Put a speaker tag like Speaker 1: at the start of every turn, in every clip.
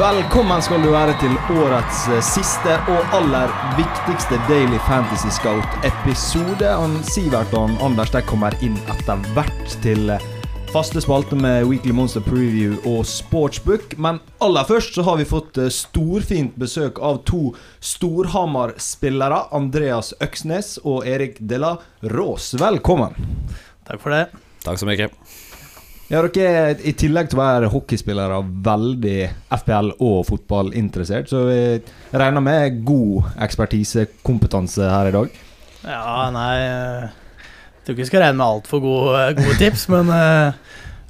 Speaker 1: Velkommen skal du være til årets eh, siste og aller viktigste Daily Fantasy Scout-episode. Sivert og Anders de kommer inn etter hvert til eh, faste spalte med Weekly Monster Preview og Sportsbook. Men aller først så har vi fått eh, storfint besøk av to Storhamar-spillere. Andreas Øksnes og Erik Della Rås. Velkommen.
Speaker 2: Takk for det.
Speaker 3: Takk så mye.
Speaker 1: Ja, dere er i tillegg til å være hockeyspillere veldig FPL- og fotballinteressert, så vi regner med god ekspertisekompetanse her i dag.
Speaker 2: Ja, nei eh, Jeg tror ikke vi skal regne med altfor gode, gode tips, men uh,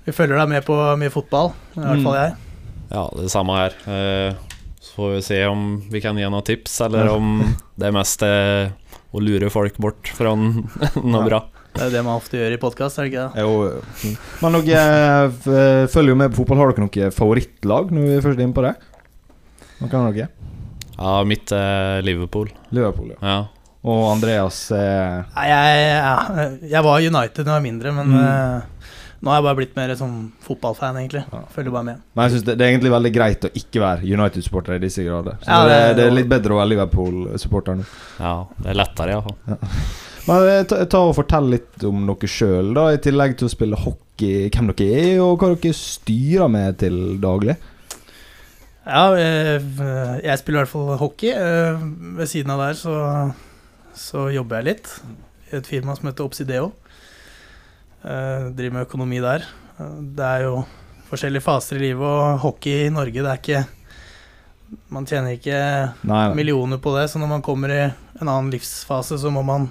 Speaker 2: vi følger deg med på mye fotball. I hvert fall jeg.
Speaker 3: Ja, det er samme her. Eh, Så får vi se om vi kan gi noen tips, eller om det er mest eh, å lure folk bort fra noe bra.
Speaker 2: Det er jo det man ofte gjør i podkast, er det ikke det?
Speaker 1: Jo, men dere eh, følger jo med på fotball. Har dere noe favorittlag når vi først er inne på det? Hva kan dere?
Speaker 3: Ja, mitt er Liverpool.
Speaker 1: Liverpool, ja.
Speaker 3: Ja.
Speaker 1: Og Andreas er
Speaker 2: Nei, jeg, ja, jeg var United da jeg var mindre, men
Speaker 1: Mm.
Speaker 2: eh, nå har jeg bare blitt mer sånn fotballfan, egentlig.
Speaker 1: Ja.
Speaker 2: Følger bare med.
Speaker 1: Men jeg synes det, det er egentlig veldig greit å ikke være United-supporter i disse grader. Så
Speaker 2: Ja,
Speaker 1: det,
Speaker 2: det-
Speaker 1: det er litt bedre å være Liverpool-supporter nå.
Speaker 3: ja, det er lettere, iallfall.
Speaker 1: Men eh, ta, ta og Fortell litt om dere sjøl, i tillegg til å spille hockey. Hvem dere er, og hva dere styrer med til daglig.
Speaker 2: Ja, eh, jeg spiller i hvert fall hockey. Eh, Ved siden av der så, så jobber jeg litt i et firma som heter Obsideo. Driver med økonomi der. Det er jo forskjellige faser i livet, og hockey i Norge, det er ikke Man tjener ikke
Speaker 1: Nei, nei.
Speaker 2: millioner på det, så når man kommer i en annen livsfase, så må man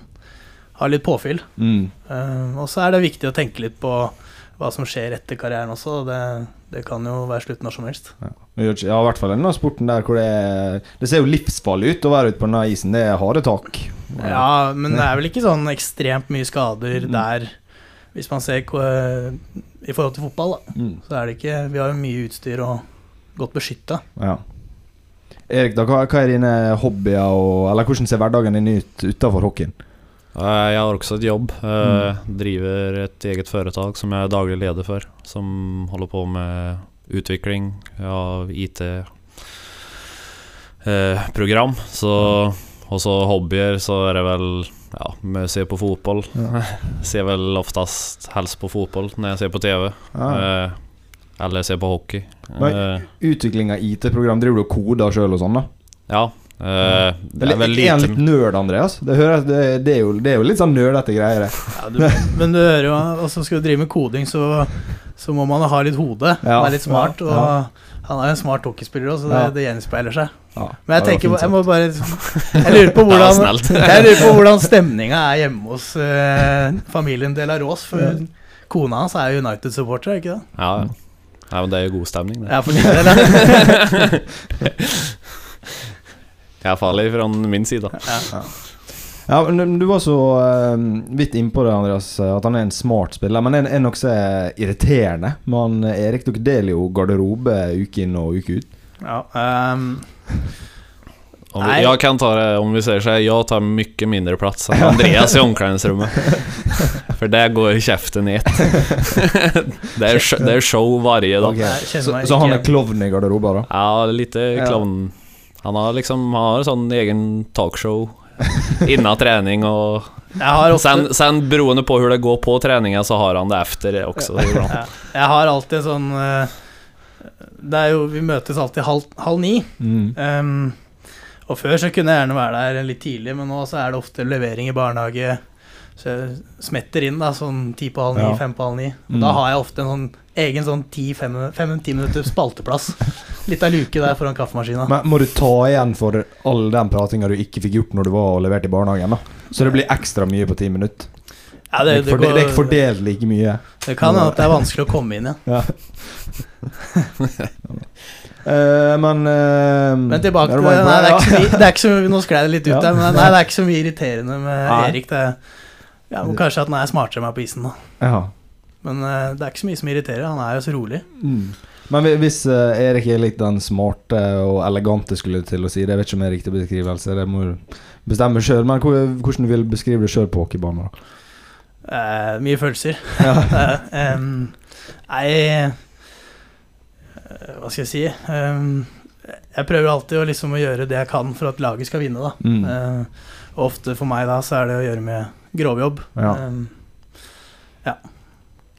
Speaker 2: ha litt påfyll.
Speaker 1: Mm.
Speaker 2: Uh, Og så er det viktig å tenke litt på hva som skjer etter karrieren også. og Det, det kan jo være slutt når som helst.
Speaker 1: Ja, ja, i hvert fall denne sporten der hvor det er Det ser jo livsfarlig ut å være ute på denne isen. Det er harde tak.
Speaker 2: Ja, men det er vel ikke sånn ekstremt mye skader
Speaker 1: Mm.
Speaker 2: der, hvis man ser i forhold til fotball, da.
Speaker 1: Mm.
Speaker 2: Så er det ikke Vi har jo mye utstyr og godt beskytta.
Speaker 1: Ja. Erik, da, hva, hva er dine hobbyer, og, eller hvordan ser hverdagen din ut utafor hockeyen?
Speaker 3: Eh, Jeg har også et jobb. Mm. Driver et eget foretak som jeg er daglig leder for. Som holder på med utvikling av IT-program. Så også hobbyer, så er det vel ja, med å se på fotball.
Speaker 1: Ja.
Speaker 3: ser vel oftest helst på fotball når jeg ser på TV.
Speaker 1: Ja.
Speaker 3: Eh, eller ser på hockey.
Speaker 1: Men-
Speaker 3: Eh,
Speaker 1: Utvikling av IT-program, driver du og koder sjøl og sånn, da?
Speaker 3: ja. Eh, det er vel
Speaker 1: er
Speaker 3: lite
Speaker 1: litt nerd, Andreas? Det, hører, det, det, er jo, det er jo litt sånn nerdete greier, det.
Speaker 2: Ja, du, men du hører jo altså Skal du drive med koding, så, så må man ha litt hode.
Speaker 1: Ja,
Speaker 2: Være litt smart.
Speaker 1: ja,
Speaker 2: Og
Speaker 1: ja.
Speaker 2: han er jo en smart hockeyspiller òg, så det,
Speaker 1: Ja.
Speaker 2: det gjenspeiler seg.
Speaker 1: Ja,
Speaker 2: Men jeg tenker Jeg må bare Jeg lurer på hvordan. Jeg lurer på hvordan stemninga er hjemme hos uh, familien De La Rose. For
Speaker 1: Ja.
Speaker 2: kona hans er jo United-supporter, er ikke det?
Speaker 3: Ja, ja. Nei, men det er jo god stemning, det.
Speaker 2: Ja, for del, eller?
Speaker 3: farlig fra min side.
Speaker 2: Ja.
Speaker 1: Ja, Du var så eh, vidt innpå det, Andreas, at han er en smart spiller. Men er, er noe så irriterende. Men Erik, dere deler jo garderobe uke inn og uke ut.
Speaker 2: Ja, um
Speaker 3: Om vi, ja, kan ta det, om vi ser seg, jag tar mye mindre plass enn Andreas i omklädningsrummet. For det går kjeften i ett. det, är, sh- det är show varje dag.
Speaker 2: Okay.
Speaker 1: Så, så han er klovn i garderoben, da?
Speaker 3: Ja, lite
Speaker 1: Ja.
Speaker 3: Han har liksom han har en egen talkshow innan trening og
Speaker 2: Jeg har ofte
Speaker 3: sen, sen beroende på hvordan det går på treninga, så har han det efter også.
Speaker 2: ja, Jeg har alltid sånn eh, Det er jo Vi møtes alltid halv, halv ni.
Speaker 1: Mm.
Speaker 2: Um, og før så kunne jeg gjerne være der litt tidlig, men nå så er det ofte levering i barnehage. Så jeg smetter inn da sånn ti på halv ni,
Speaker 1: Ja.
Speaker 2: fem på halv ni. Og
Speaker 1: Mm.
Speaker 2: Da har jeg ofte en sånn egen sånn ti-fem minutter spalteplass. Litt av luke der foran kaffemaskina.
Speaker 1: Men må du ta igjen for all den pratinga du ikke fikk gjort når du var og leverte i barnehagen? da Så det blir ekstra mye på ti minutter?
Speaker 2: Ja,
Speaker 1: Det,
Speaker 2: det, det,
Speaker 1: er ikke fordelt like mye?
Speaker 2: det kan hende at det er vanskelig å komme inn igjen.
Speaker 1: Ja. uh, men uh,
Speaker 2: Men tilbake til Nei, det er ikke så mye, det ikke så, Nå sklei det litt ut der, men nei, det er ikke så mye irriterende med. Erik. Det, ja, og kanskje at han er smartere enn meg på isen, da.
Speaker 1: Ja.
Speaker 2: Men uh, det er ikke så mye som irriterer. Han er jo så rolig.
Speaker 1: Mm. Men hvis uh, Erik er litt den smarte og elegante, skulle jeg til å si Det vet ikke om det er riktig beskrivelse, det må du bestemme sjøl. Men hvor- hvordan du vil beskrive det sjøl på hockeybanen?
Speaker 2: Eh, mye følelser.
Speaker 1: Ja.
Speaker 2: Eh, nei Hva skal jeg si? Um, jeg prøver alltid å, liksom, å gjøre det jeg kan for at laget skal vinne, da.
Speaker 1: Mm.
Speaker 2: Ofte for meg da, så er det å gjøre med grovjobb.
Speaker 1: Ja.
Speaker 2: Eh,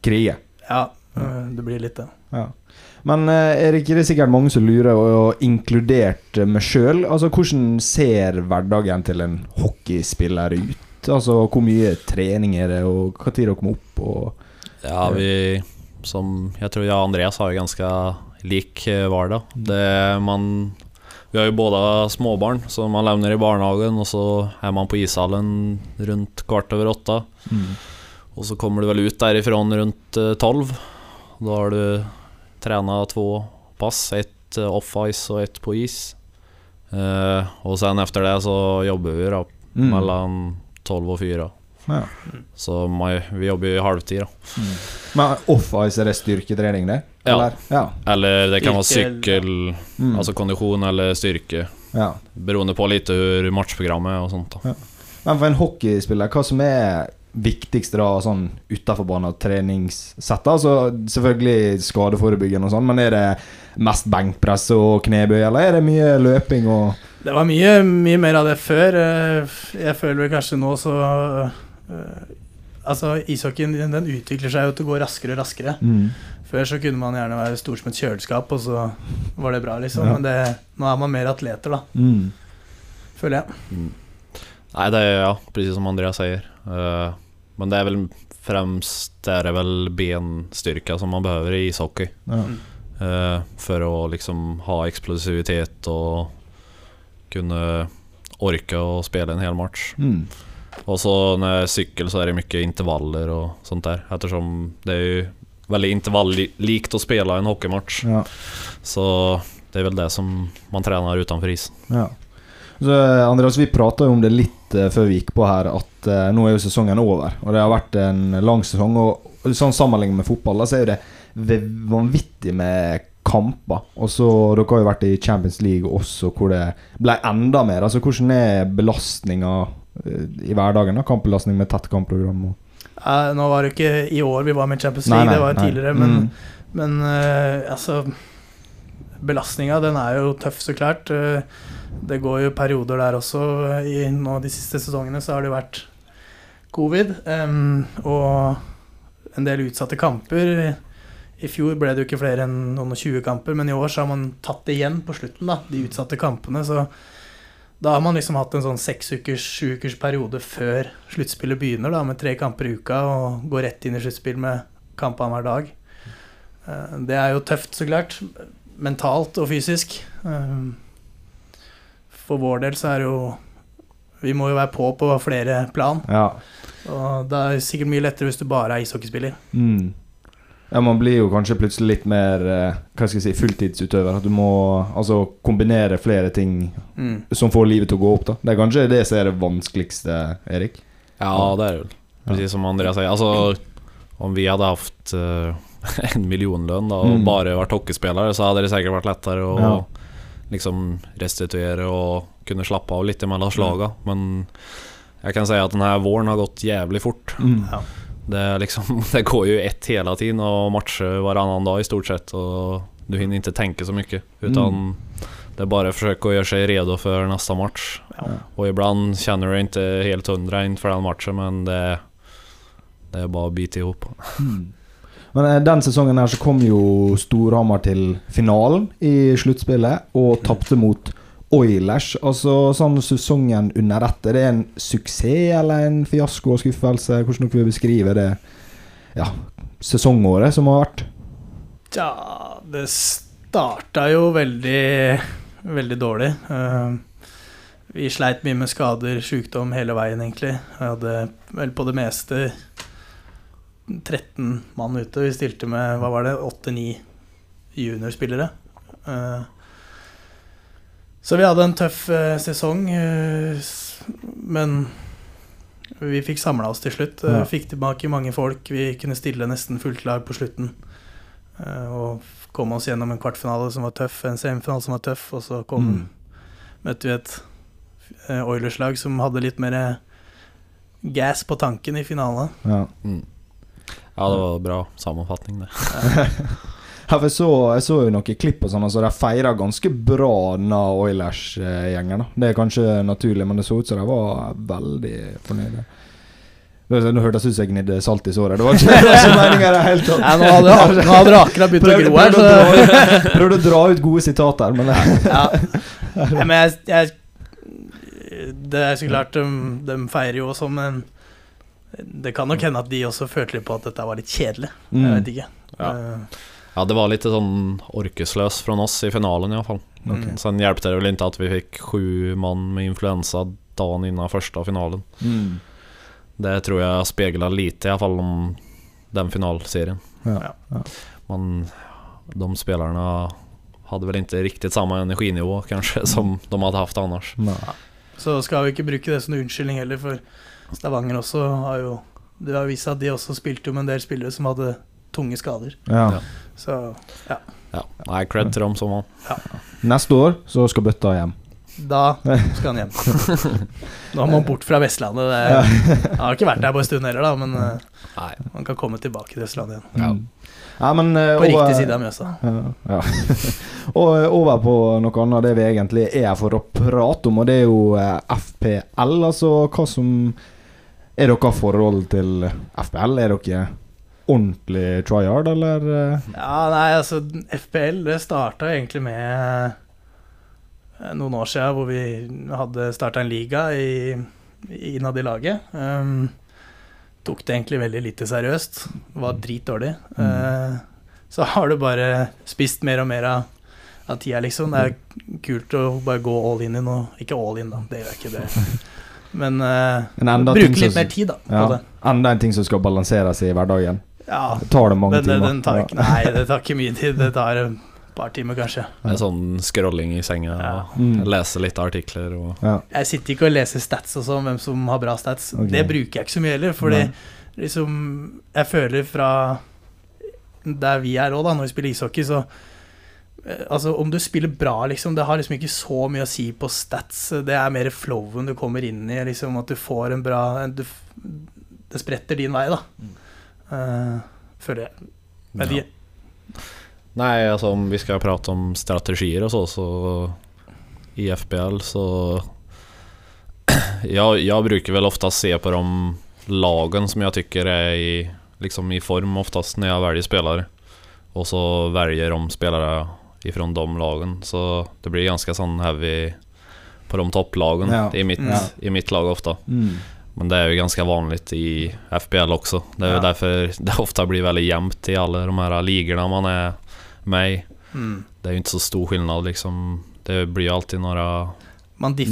Speaker 1: Krige.
Speaker 2: ja, eh, det blir litt det.
Speaker 1: Ja. Men Erik, er det ikke det sikkert mange som lurer, og, inkludert meg sjøl? Altså, hvordan ser hverdagen til en hockeyspiller ut? Altså, Hvor mye trening er det, og når dere kommer opp? Og,
Speaker 3: Ja, vi Som jeg tror jeg og Andreas har jo ganske lik eh, hverdag. Det man Vi har jo både småbarn, så man levner i barnehagen, og så er man på ishallen rundt kvart over åtte. Og så kommer du vel ut derifra rundt eh, tolv. Da har du trena to pass, ett eh, off-ice og ett på is. Eh, og sen efter det så jobber vi da
Speaker 1: Mm.
Speaker 3: mellom tolv og fire.
Speaker 1: Ja.
Speaker 3: Så my, vi jobber i halvtid, da.
Speaker 1: Men off-ice, er det styrketrening, det?
Speaker 3: Ja.
Speaker 1: Eller? Ja.
Speaker 3: Eller det kan være sykkel,
Speaker 1: Mm.
Speaker 3: altså kondisjon eller styrke.
Speaker 1: ja.
Speaker 3: Beroende på litt hur matchprogrammet og sånt. da
Speaker 1: Men for en hockeyspiller, hva som er viktigst da, sånn utafor banen, treningssett? Altså selvfølgelig skadeforebyggende og sånn, men er det mest benkpress og knebøy, eller er det mye løping og
Speaker 2: Det var mye, mye mer av det før. Eh, Jeg føler vel kanskje nå så Altså, ishockeyen den utvikler seg jo til å gå raskere og raskere. Før så kunne man gjerne være stor som et kjøleskap, og så var det bra, liksom.
Speaker 1: Ja.
Speaker 2: Men det, nå er man mer atleter, da,
Speaker 1: Mm.
Speaker 2: føler jeg.
Speaker 3: Mm. Nei, det er ja, precis som Andreas sier. Uh, men det er vel fremst Det er vel benstyrka som man behøver i ishockey.
Speaker 1: Ja.
Speaker 3: Uh, for å liksom ha eksplosivitet og kunne orke å spille en hel match.
Speaker 1: Mm.
Speaker 3: Og så når jeg sykler, så er det mye intervaller og sånt der. Ettersom det er jo veldig intervalllikt å spille en hockeymatch.
Speaker 1: Ja.
Speaker 3: Så det er vel det som man trener utenfor isen.
Speaker 1: Ja. Så, Andreas, vi prata jo om det litt eh, før vi gikk på her, at eh, nå er jo sesongen over. Og det har vært en lang sesong. Og sånn sammenlignet med fotball, så er det vanvittig med kamper. Og så Dere har jo vært i Champions League også, hvor det ble enda mer. Altså Hvordan er belastninga eh, i hverdagen? da? Kampbelastning med tett kampprogram? Og
Speaker 2: Eh, nå var det ikke i år vi var med i Champions League,
Speaker 1: nei,
Speaker 2: det var
Speaker 1: jo
Speaker 2: tidligere, men,
Speaker 1: Mm.
Speaker 2: men eh, altså Belastninga, den er jo tøff, så klart. Eh, det går jo perioder der også. I nå de siste sesongene så har det jo vært covid em, og en del utsatte kamper. I fjor ble det jo ikke flere enn noen og 20 kamper, men i år så har man tatt det igjen på slutten, da, de utsatte kampene. Så da har man liksom hatt en sånn seks ukers, sju ukers periode før sluttspillet begynner, da, med tre kamper i uka, og går rett inn i sluttspill med kamp annenhver dag. Eh, Det er jo tøft, så klart. Mentalt og fysisk. Eh, For vår del så er det jo Vi må jo være på på flere plan.
Speaker 1: Ja.
Speaker 2: Og det er sikkert mye lettere hvis du bare er ishockeyspiller.
Speaker 1: Mm. Ja, Man blir jo kanskje plutselig litt mer eh, Hva skal jeg si, fulltidsutøver. At du må altså kombinere flere ting
Speaker 2: Mm.
Speaker 1: som får livet til å gå opp. da Det er kanskje det som er det vanskeligste, Erik.
Speaker 3: Ja, det er det vel. Precis som Andreas sier. Altså, om vi hadde hatt uh, en millionlønn da, og
Speaker 1: Mm.
Speaker 3: bare vært hockeyspillere, så hadde det sikkert vært lettere å
Speaker 1: Ja.
Speaker 3: liksom restituere og kunne slappe av litt mellom slagene. Men jeg kan si at denne våren har gått jævlig fort.
Speaker 2: Ja.
Speaker 3: Det, liksom, det går jo ett hele tiden og matcher varannan dag i stort sett. Og du hinner ikke tenke så mye. Utan
Speaker 1: Mm.
Speaker 3: det å forsøke å gjøre seg redo for neste match.
Speaker 2: Ja.
Speaker 3: Og ibland kjenner du ikke helt hundra inför den matchen, men det, det bare å bite ihop.
Speaker 1: Men eh, den sesongen her så kom jo Storhamar til finalen i sluttspillet og tapte mot Oilers. Altså sånn sesongen under ett. Er det en suksess eller en fiasko og skuffelse? Hvordan dere vil beskrive det ja, sesongåret som har vært?
Speaker 2: Tja, det starta jo veldig, veldig dårlig. Eh, vi sleit mye med skader, sykdom hele veien, egentlig. Vi hadde vel på det meste 13 mann ute. Vi stilte med hva var det, 8-9 juniorspillere. Eh, så vi hadde en tøff eh, sesong, eh, men vi fikk samla oss til slutt. Eh,
Speaker 1: Ja.
Speaker 2: Fikk tilbake mange folk. Vi kunne stille nesten fullt lag på slutten. Eh, og kom oss gjennom en kvartfinale som var tøff, en semifinale som var tøff, og så kom,
Speaker 1: Mm.
Speaker 2: møtte vi et eh, Oilers-lag som hadde litt mer gas på tanken i finalen.
Speaker 1: Ja.
Speaker 3: Mm. Ja, det var bra sammenfatning, det.
Speaker 1: Ja, for jeg, så, jeg så jo noen klipp og sånn, altså de feira ganske bra denne Oilers-gjengen. Det er kanskje naturlig, men det så ut som de var veldig fornøyde. Nå hørtes det ut som jeg gnidde salt i såret. Det var ikke, det var ikke meninga i det hele tatt.
Speaker 2: Ja, nå hadde, nå hadde akkurat begynt å gro her,
Speaker 1: prøvde, å dra ut, prøvde å dra ut gode sitater, men
Speaker 2: ja. Nei, Men jeg, jeg Det er så klart, de, de feirer jo også, men det kan nok hende at de også følte litt på at dette var litt kjedelig. Jeg
Speaker 1: mm.
Speaker 2: vet ikke.
Speaker 3: Ja. Ja, det var litt sånn orkesløs från oss i finalen i Okay. fall.
Speaker 1: Ok.
Speaker 2: mm.
Speaker 3: Sen hjalp det vel ikke at vi fikk sju mann med influensa dagen innan første finalen.
Speaker 1: Mm.
Speaker 3: Det tror jeg speila lite i alla fall om den finalserien.
Speaker 1: Ja.
Speaker 2: Ja.
Speaker 3: Men de spillerne hadde vel ikke riktig samme energinivå kanskje som de hadde haft annars.
Speaker 2: Så skal vi ikke bruke det som unnskyldning heller, for Stavanger også har jo Det har vist seg at de også spilte om en del spillere som hadde tunge skader.
Speaker 1: Ja.
Speaker 3: Ja.
Speaker 2: Så
Speaker 3: Ja, nej, cred til dem som vann.
Speaker 1: Neste år så skal bøtta hjem.
Speaker 2: da skal han hjem. Nå må han bort fra Vestlandet. Det han har ikke vært der på en stund heller, da, men
Speaker 3: Nei.
Speaker 2: Han kan komme tilbake til Vestlandet igjen.
Speaker 3: Ja.
Speaker 1: Ja, men, eh,
Speaker 2: På riktig side av Mjøsa.
Speaker 1: Ja, ja. og eh, over på noe annet det vi egentlig er her for å prate om, og det er jo eh, FPL. Altså hva som Er dere forhold til FPL? Er dere ordentlig tryhard, eller?
Speaker 2: Ja, nei, altså FPL det starta egentlig med noen år siden hvor vi hadde starta en liga i, innad i laget. Um, tok det egentlig veldig lite seriøst. Var dritdårlig.
Speaker 1: Mm.
Speaker 2: Uh, så har du bare spist mer og mer av, av tida, liksom. Det er kult å bare gå all in i noe. Ikke all in, da, det gjør jeg ikke det. Men uh,
Speaker 1: Men
Speaker 2: bruke litt
Speaker 1: som-
Speaker 2: mer tid, da, på
Speaker 1: Ja,
Speaker 2: det.
Speaker 1: enda en ting som skal balanseres i hverdagen.
Speaker 2: Ja,
Speaker 1: Tar det mange
Speaker 2: den,
Speaker 1: timer?
Speaker 2: den tar ikke, nei, det tar ikke mye tid. Det tar et par timer, kanskje.
Speaker 3: Det sånn sån scrolling i senga
Speaker 2: Ja.
Speaker 1: og
Speaker 3: lese litt artikler og
Speaker 1: Ja.
Speaker 2: Jeg sitter ikke og leser stats og sånn, hvem som har bra stats.
Speaker 1: Okay.
Speaker 2: Det bruker jeg ikke så mye heller, fordi
Speaker 1: Nei.
Speaker 2: liksom Jeg føler fra der vi er òg, da, når vi spiller ishockey, så eh, Altså, om du spiller bra, liksom, det har liksom ikke så mye å si på stats. Det er mer flowen du kommer inn i, liksom, at du får en bra du, Det spretter din vei, da. Eh, føler jeg. Men
Speaker 3: Ja.
Speaker 2: de,
Speaker 3: Nei, altså om vi skal prate om strategier og så, så i FBL så jeg, jag brukar väl oftast se på de lagen som jeg tykker er i, liksom i form oftest når jeg velger spillere. Og så velger de spillere ifrån de lagen. Så det blir ganske sånn heavy på de topplagen
Speaker 1: Ja.
Speaker 3: i, mitt,
Speaker 2: Ja.
Speaker 3: i mitt lag ofte.
Speaker 1: Mm.
Speaker 3: Men det är ju ganska vanligt i FBL också. Det är jo
Speaker 2: Ja.
Speaker 3: därför det ofta blir väldigt jämnt i alla de här ligorna man är med i.
Speaker 2: mm,
Speaker 3: Det är ju inte så stor skillnad liksom. Det blir ju alltid några,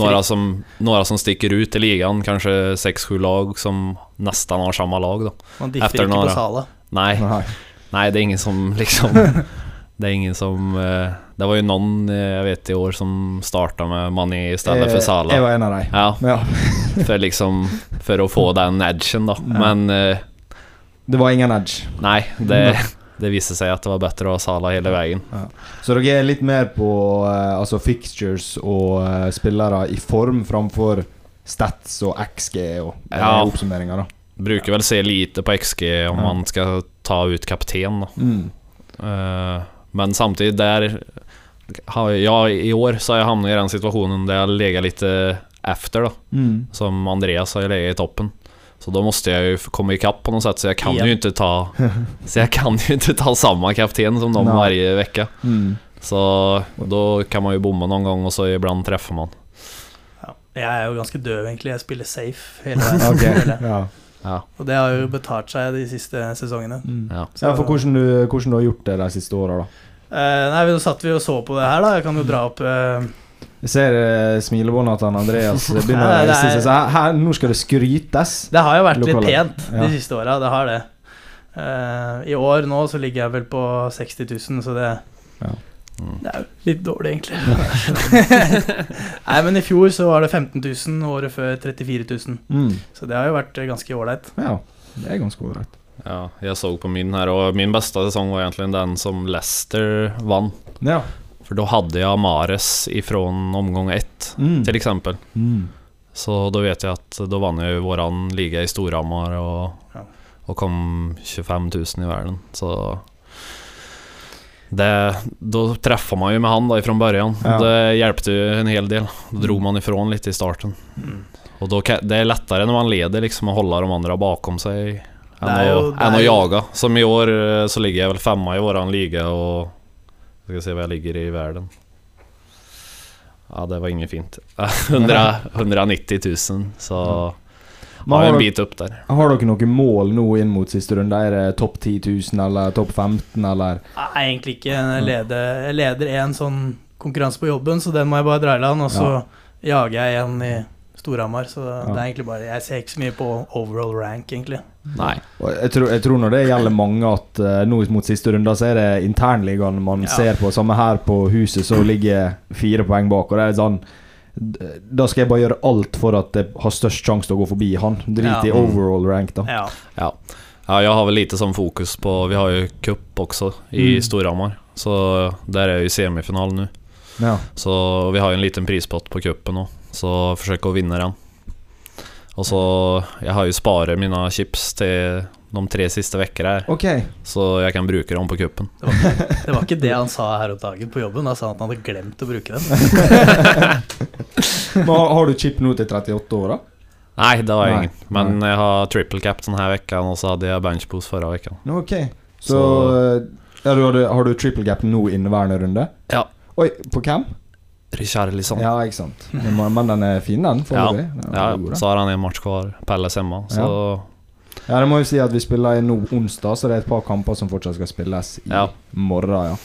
Speaker 3: några, som, några som sticker ut i ligan. Kanske 6-7 lag som nästan har samma lag då.
Speaker 2: man differ
Speaker 3: efter
Speaker 2: ikke
Speaker 3: några.
Speaker 2: på Sala.
Speaker 3: Nej,
Speaker 1: Nei.
Speaker 3: nej det är ingen som liksom... Det är ingen som... eh, Det var jo noen jeg vet i år, som starta med Mani i stedet
Speaker 1: for
Speaker 3: Sala.
Speaker 1: Jeg var en av dem.
Speaker 3: Ja,
Speaker 1: Ja.
Speaker 3: for, liksom... for å få den edgen då. Men... uh,
Speaker 1: Det var ingen edge.
Speaker 3: Nei, det, det viste seg at det var bedre å ha Sala hele veien. Ja.
Speaker 1: Så dere er litt mer på uh, altså fixtures og uh, spillere i form framfor stats og XG og
Speaker 3: Ja.
Speaker 1: oppsummeringer, da.
Speaker 3: Bruker vel se lite på XG om
Speaker 1: Ja.
Speaker 3: man skal ta ut kapten da.
Speaker 1: Mm.
Speaker 3: Eh, Men samtidig, där jag i år så har jeg havnet i den situasjonen där har legat litt efter da.
Speaker 1: Mm.
Speaker 3: Som Andreas har ligget i toppen. Så da måtte jeg jo komme i kapp på noe sett, så jeg kan
Speaker 2: ja.
Speaker 3: jo ikke ta Så jeg kan jo ikke ta samme kapten som dem
Speaker 1: hver
Speaker 3: varje vecka.
Speaker 1: Mm.
Speaker 3: Så da kan man jo bomme noen ganger, og så ibland treffer man.
Speaker 2: Ja. Jeg er jo ganske døv, egentlig. Jeg spiller safe hele veien. okay.
Speaker 1: ja.
Speaker 3: Ja,
Speaker 2: Og det har jo betalt seg de siste sesongene.
Speaker 1: Mm.
Speaker 3: ja.
Speaker 1: ja, for hvordan du, hvordan du har gjort det de siste åra, da?
Speaker 2: Eh, nei, Nå satt vi og så på det her, da. Jeg kan jo dra opp eh,
Speaker 1: Jeg ser uh, smilebåndet til Andreas begynner å reise seg. Så her, her, nå skal det skrytes.
Speaker 2: Det har jo vært litt
Speaker 1: pent
Speaker 2: pent
Speaker 1: Ja.
Speaker 2: de siste åra, det har det. Uh, I år nå så ligger jeg vel på 60 000, så det
Speaker 1: Ja.
Speaker 3: Mm.
Speaker 2: Det er jo litt dårlig, egentlig. Nei, men i fjor så var det 15 000, året før 34 000.
Speaker 1: Mm.
Speaker 2: Så det har jo vært ganske ålreit.
Speaker 1: Ja, det er ganske ålreit.
Speaker 3: Ja, jeg så på min her, og min beste sesong var egentlig den som Leicester vann.
Speaker 1: Ja.
Speaker 3: For da hadde jeg Mares ifrån omgång ett
Speaker 1: Mm.
Speaker 3: til eksempel.
Speaker 1: Mm.
Speaker 3: Så da vet jeg at da vann jeg vår liga i Storhamar og,
Speaker 2: Ja.
Speaker 3: og, kom 25 000 i verden. Så Det, da träffar man jo med han da fra børjan.
Speaker 1: Ja.
Speaker 3: Det hjelpte jo en hel del. Da dro man ifrån litt i starten.
Speaker 2: Mm.
Speaker 3: Og då det er lettere når man leder liksom å holde de andre bakom sig.
Speaker 2: Det
Speaker 3: å,
Speaker 2: är å
Speaker 3: jaga. Som i år eh, så ligger jeg vel femma i våran liga og skal ska se hva jeg ligger i verden. Ja det var inget fint. 100, 190 000 så... Har en bit opp der.
Speaker 1: har dere noen mål nå inn mot siste runde? Er det topp 10 000 eller topp 15 eller
Speaker 2: Nei, egentlig ikke. Jeg leder, jeg leder en sånn konkurranse på jobben, så den må jeg bare dra i land. Og så jager jeg en i Storhamar, så det er egentlig bare Jeg ser ikke så mye på overall rank, egentlig.
Speaker 3: Nei.
Speaker 1: Og Jeg tror, jeg tror når det gjelder mange at uh, nå mot siste runde, så er det internligaen man
Speaker 2: Ja.
Speaker 1: ser på. Samme her på huset, så ligger fire poeng bak. Og det er sånn Da skal jeg bare gjøre alt for at jeg har størst sjanse til å gå forbi han. Drit
Speaker 2: Ja.
Speaker 1: i overall rank, da.
Speaker 2: Ja.
Speaker 3: Ja. ja, jag har vel lite sånn fokus på, vi har jo cup også, i
Speaker 1: Mm.
Speaker 3: Storhamar. Så der er jeg i semifinalen nå.
Speaker 1: Ja.
Speaker 3: Så vi har jo en liten prispott på cupen nu. Så forsøke å vinne den. Og så, Jeg har jo sparet mine chips til de tre siste vekker her,
Speaker 1: okay.
Speaker 3: Så jeg kan bruke dem på cupen.
Speaker 2: Det det var ikke det han sa her om dagen på jobben. Da sa han at han hadde glemt å bruke dem.
Speaker 1: Men har, har du chip nå til 38 år, da?
Speaker 3: Nei, det har
Speaker 1: jeg
Speaker 3: ingen. Men jeg har triple cap denne uka, og så hadde jeg benchpose forrige uke.
Speaker 1: Okay. Ok. Så,
Speaker 3: Så-
Speaker 1: eh, ja, du hadde, Har du triple gap nå inneværende runde?
Speaker 3: Ja.
Speaker 1: Oi, på hvem?
Speaker 3: Richarlison.
Speaker 1: Ja, ikke sant. Men, den er fin, den.
Speaker 3: Ja. Ja, så har han en match kvar, Pelles hjemme, Så
Speaker 1: Ja, det må jo si at vi spiller nå onsdag, så det er et par kamper som fortsatt skal spilles i
Speaker 3: Ja.
Speaker 1: morgen, ja.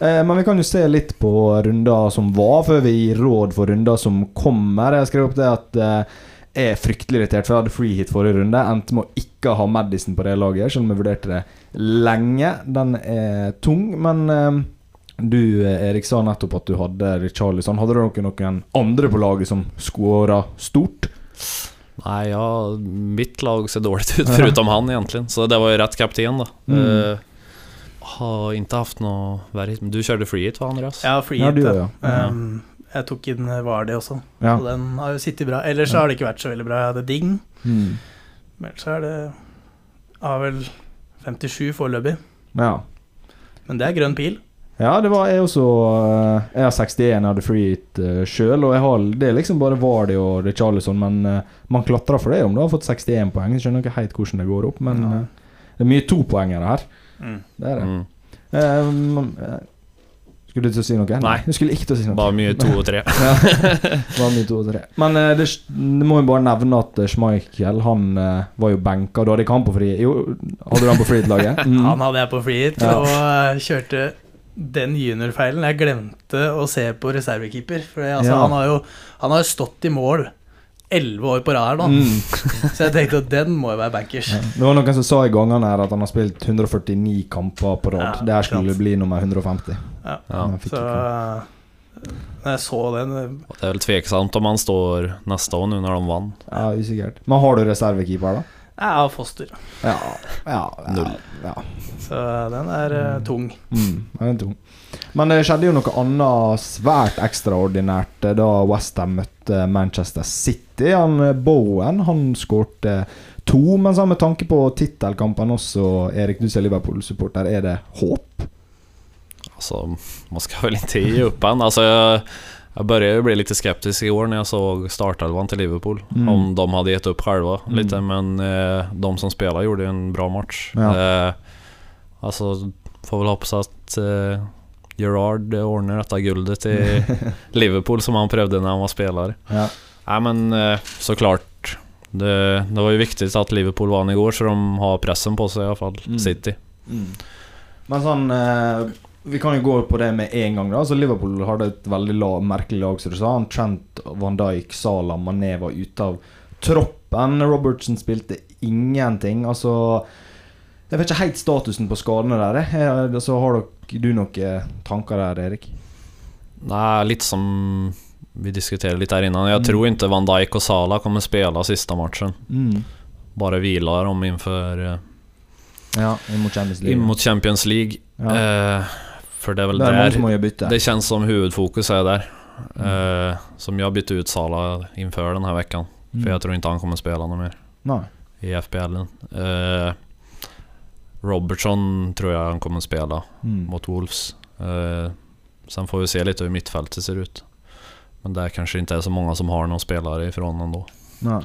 Speaker 1: Eh, men vi kan jo se litt på runder som var, før vi gir råd for runder som kommer. Jeg skrev opp det at eh, jeg er fryktelig irritert, for jeg hadde free hit forrige runde. Endte med å ikke ha Madison på det laget, selv om jeg vurderte det lenge. Den er tung, men eh, du eh, Erik sa nettopp at du hadde Richarlison. Hadde du noen, andre på laget som skåra stort?
Speaker 3: Nei, ja, mitt lag ser dårlig ut förutom han egentlig. Så det var jo rett kapten da.
Speaker 1: Mm.
Speaker 3: Uh, har ikke haft noe verre Men du kjørte free hit hva, Andreas?
Speaker 2: Ja, free hit. ja.
Speaker 1: ja.
Speaker 2: Um, jeg tok inn Vardy også,
Speaker 1: ja.
Speaker 2: så den har jo sittet bra. Ellers så har det ikke vært så veldig bra. Jeg hadde Ding,
Speaker 1: Mm.
Speaker 2: men ellers så er det Har vel 57 foreløpig.
Speaker 1: ja.
Speaker 2: Men det er grønn pil.
Speaker 1: Ja, det var jeg også eh, Jeg har 61, jeg hadde free hit uh, sjøl. Og jeg har, det er liksom bare Vardy og Richarlison, men eh, man klatrer for det om du har fått 61 poeng. Jeg skjønner ikke helt hvordan det går opp, men
Speaker 2: Ja.
Speaker 1: eh, det er mye topoengere her.
Speaker 2: Mm.
Speaker 1: Det er det.
Speaker 3: Mm.
Speaker 1: Um, eh, skulle du til å si noe?
Speaker 3: Nei.
Speaker 1: Du skulle ikke til å si noe.
Speaker 3: Bare mye to og tre.
Speaker 1: Ja, var mye to og tre. Men uh, det, det må jo bare nevne at eh, Schmeichel Han eh, var jo benka. Du hadde ikke han på fri... Jo, hadde du han på frihet-laget? Mm.
Speaker 2: Han hadde jeg på free
Speaker 1: Ja.
Speaker 2: og eh, kjørte den juniorfeilen. Jeg glemte å se på reservekeeper. For altså,
Speaker 1: Ja.
Speaker 2: han har jo han har jo stått i mål elleve år på rad her nå.
Speaker 1: Mm.
Speaker 2: Så jeg tenkte at den må jo være bankers.
Speaker 1: Ja. Det var noen som sa i gangene her at han har spilt 149 kamper på rad.
Speaker 2: Ja,
Speaker 1: det her skulle
Speaker 2: sant.
Speaker 1: bli nummer 150.
Speaker 2: Ja.
Speaker 3: Ja.
Speaker 2: Så eh, når jeg så den eh,
Speaker 3: Det er vel tveksamt om han står neste år nu när de vann.
Speaker 1: Ja, usikkert. Men har du reservekeeper, da?
Speaker 2: Jeg har Foster,
Speaker 1: Ja. ja, ja
Speaker 3: Null.
Speaker 1: Ja.
Speaker 2: så den er uh, tung.
Speaker 1: Mm, den er tung. Men det skjedde jo noe annet svært ekstraordinært eh, da Westham møtte Manchester City. Han eh, Bowen han skårte to, men så med tanke på tittelkampen også, Erik, du ser Liverpool-supporter, er det håp?
Speaker 3: Altså, man skal vel ikke gi opp en. Alltså, jag, begynte började bli lite skeptisk i år när jag såg startelvan till Liverpool.
Speaker 1: Mm.
Speaker 3: Om de hade gett upp själva
Speaker 1: Mm.
Speaker 3: lite, men eh, de som spelar gjorde en bra match.
Speaker 1: Ja.
Speaker 3: Eh, alltså, får väl hoppas att eh, Gerard ordner detta guldet i Liverpool som han prøvde när han var spelare.
Speaker 1: Ja.
Speaker 3: Nej men eh, såklart. Det, det var ju viktigt att Liverpool vann igår så de har pressen på seg, i alla fall,
Speaker 1: Mm.
Speaker 3: City.
Speaker 1: Men sånn eh, Vi kan jo gå på det med en gang. da Altså Liverpool hadde et veldig la, merkelig lag, som du sa. Han Trent, Van Dijk, Salah, Mané var ute av troppen. Robertson spilte ingenting. Altså Jeg vet ikke helt statusen på skadene der. Eh, Så har dere du noen tanker der, Erik?
Speaker 3: Nei, litt som vi diskuterer litt der innan. Jeg
Speaker 1: Mm.
Speaker 3: tror ikke Van Dijk og Salah kommer spille siste matchen. Bare vila dem inför eh,
Speaker 1: Ja, mot Champions League.
Speaker 3: mot Champions League.
Speaker 1: ja.
Speaker 3: Eh, för det er vel
Speaker 1: det er mange gjøre bytte.
Speaker 3: det kjennes som hovedfokus er der
Speaker 1: Mm.
Speaker 3: Uh, som jeg bytte ut Sala innenfor denne uka, for
Speaker 1: Mm.
Speaker 3: För jag tror ikke han kommer spela noe mer
Speaker 1: Nei.
Speaker 3: i FPL. Eh, Robertson tror jeg han kommer spela
Speaker 1: Mm.
Speaker 3: mot Wolves. Uh, sen får vi se litt hvordan midtfeltet ser ut. Men det er kanskje ikke så mange som har noen spelare ifrån ham
Speaker 1: Nei.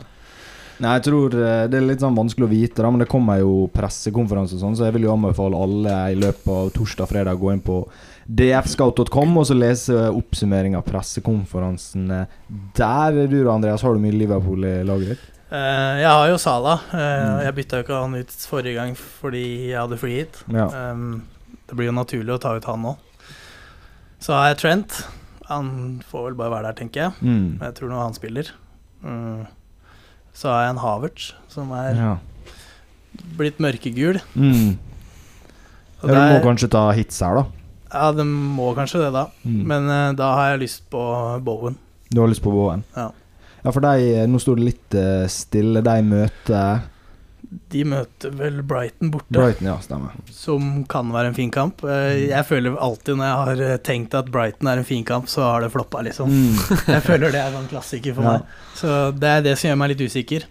Speaker 1: Nei, jeg tror eh, det er litt sånn vanskelig å vite, da, men det kommer jo pressekonferanse og sånn, så jeg vil jo anbefale alle i løpet av torsdag-fredag gå inn på dfscout.com og så lese oppsummering av pressekonferansen Der der. Du da, Andreas, har du mye Liverpool i laget ditt?
Speaker 2: Uh, jeg har jo Sala.
Speaker 1: Mm.
Speaker 2: Jeg bytta jo ikke han ut forrige gang fordi jeg hadde free hit.
Speaker 1: Ja.
Speaker 2: Um, det blir jo naturlig å ta ut han nå. Så har jeg Trent. Han får vel bare være der, tenker jeg.
Speaker 1: Mm.
Speaker 2: Jeg tror nå han spiller. Mm. Så har jeg en Havertz, som er
Speaker 1: ja.
Speaker 2: blitt mørkegul.
Speaker 1: Mm. Ja, du må kanskje ta hits her, da.
Speaker 2: Ja, det må kanskje det, da.
Speaker 1: Mm.
Speaker 2: Men uh, da har jeg lyst på Bowen.
Speaker 1: Du har lyst på Bowen?
Speaker 2: Ja.
Speaker 1: Ja, for de, nå sto det litt uh, stille. De møter
Speaker 2: De møter vel Brighton borte,
Speaker 1: Brighton, ja, stemmer.
Speaker 2: som kan være en fin kamp. Eh, Jeg føler alltid når jeg har eh, tenkt at Brighton er en fin kamp, så har det floppa, liksom.
Speaker 1: Mm.
Speaker 2: Jeg føler det er en klassiker for
Speaker 1: Ja.
Speaker 2: meg. Så det er det som gjør meg litt usikker.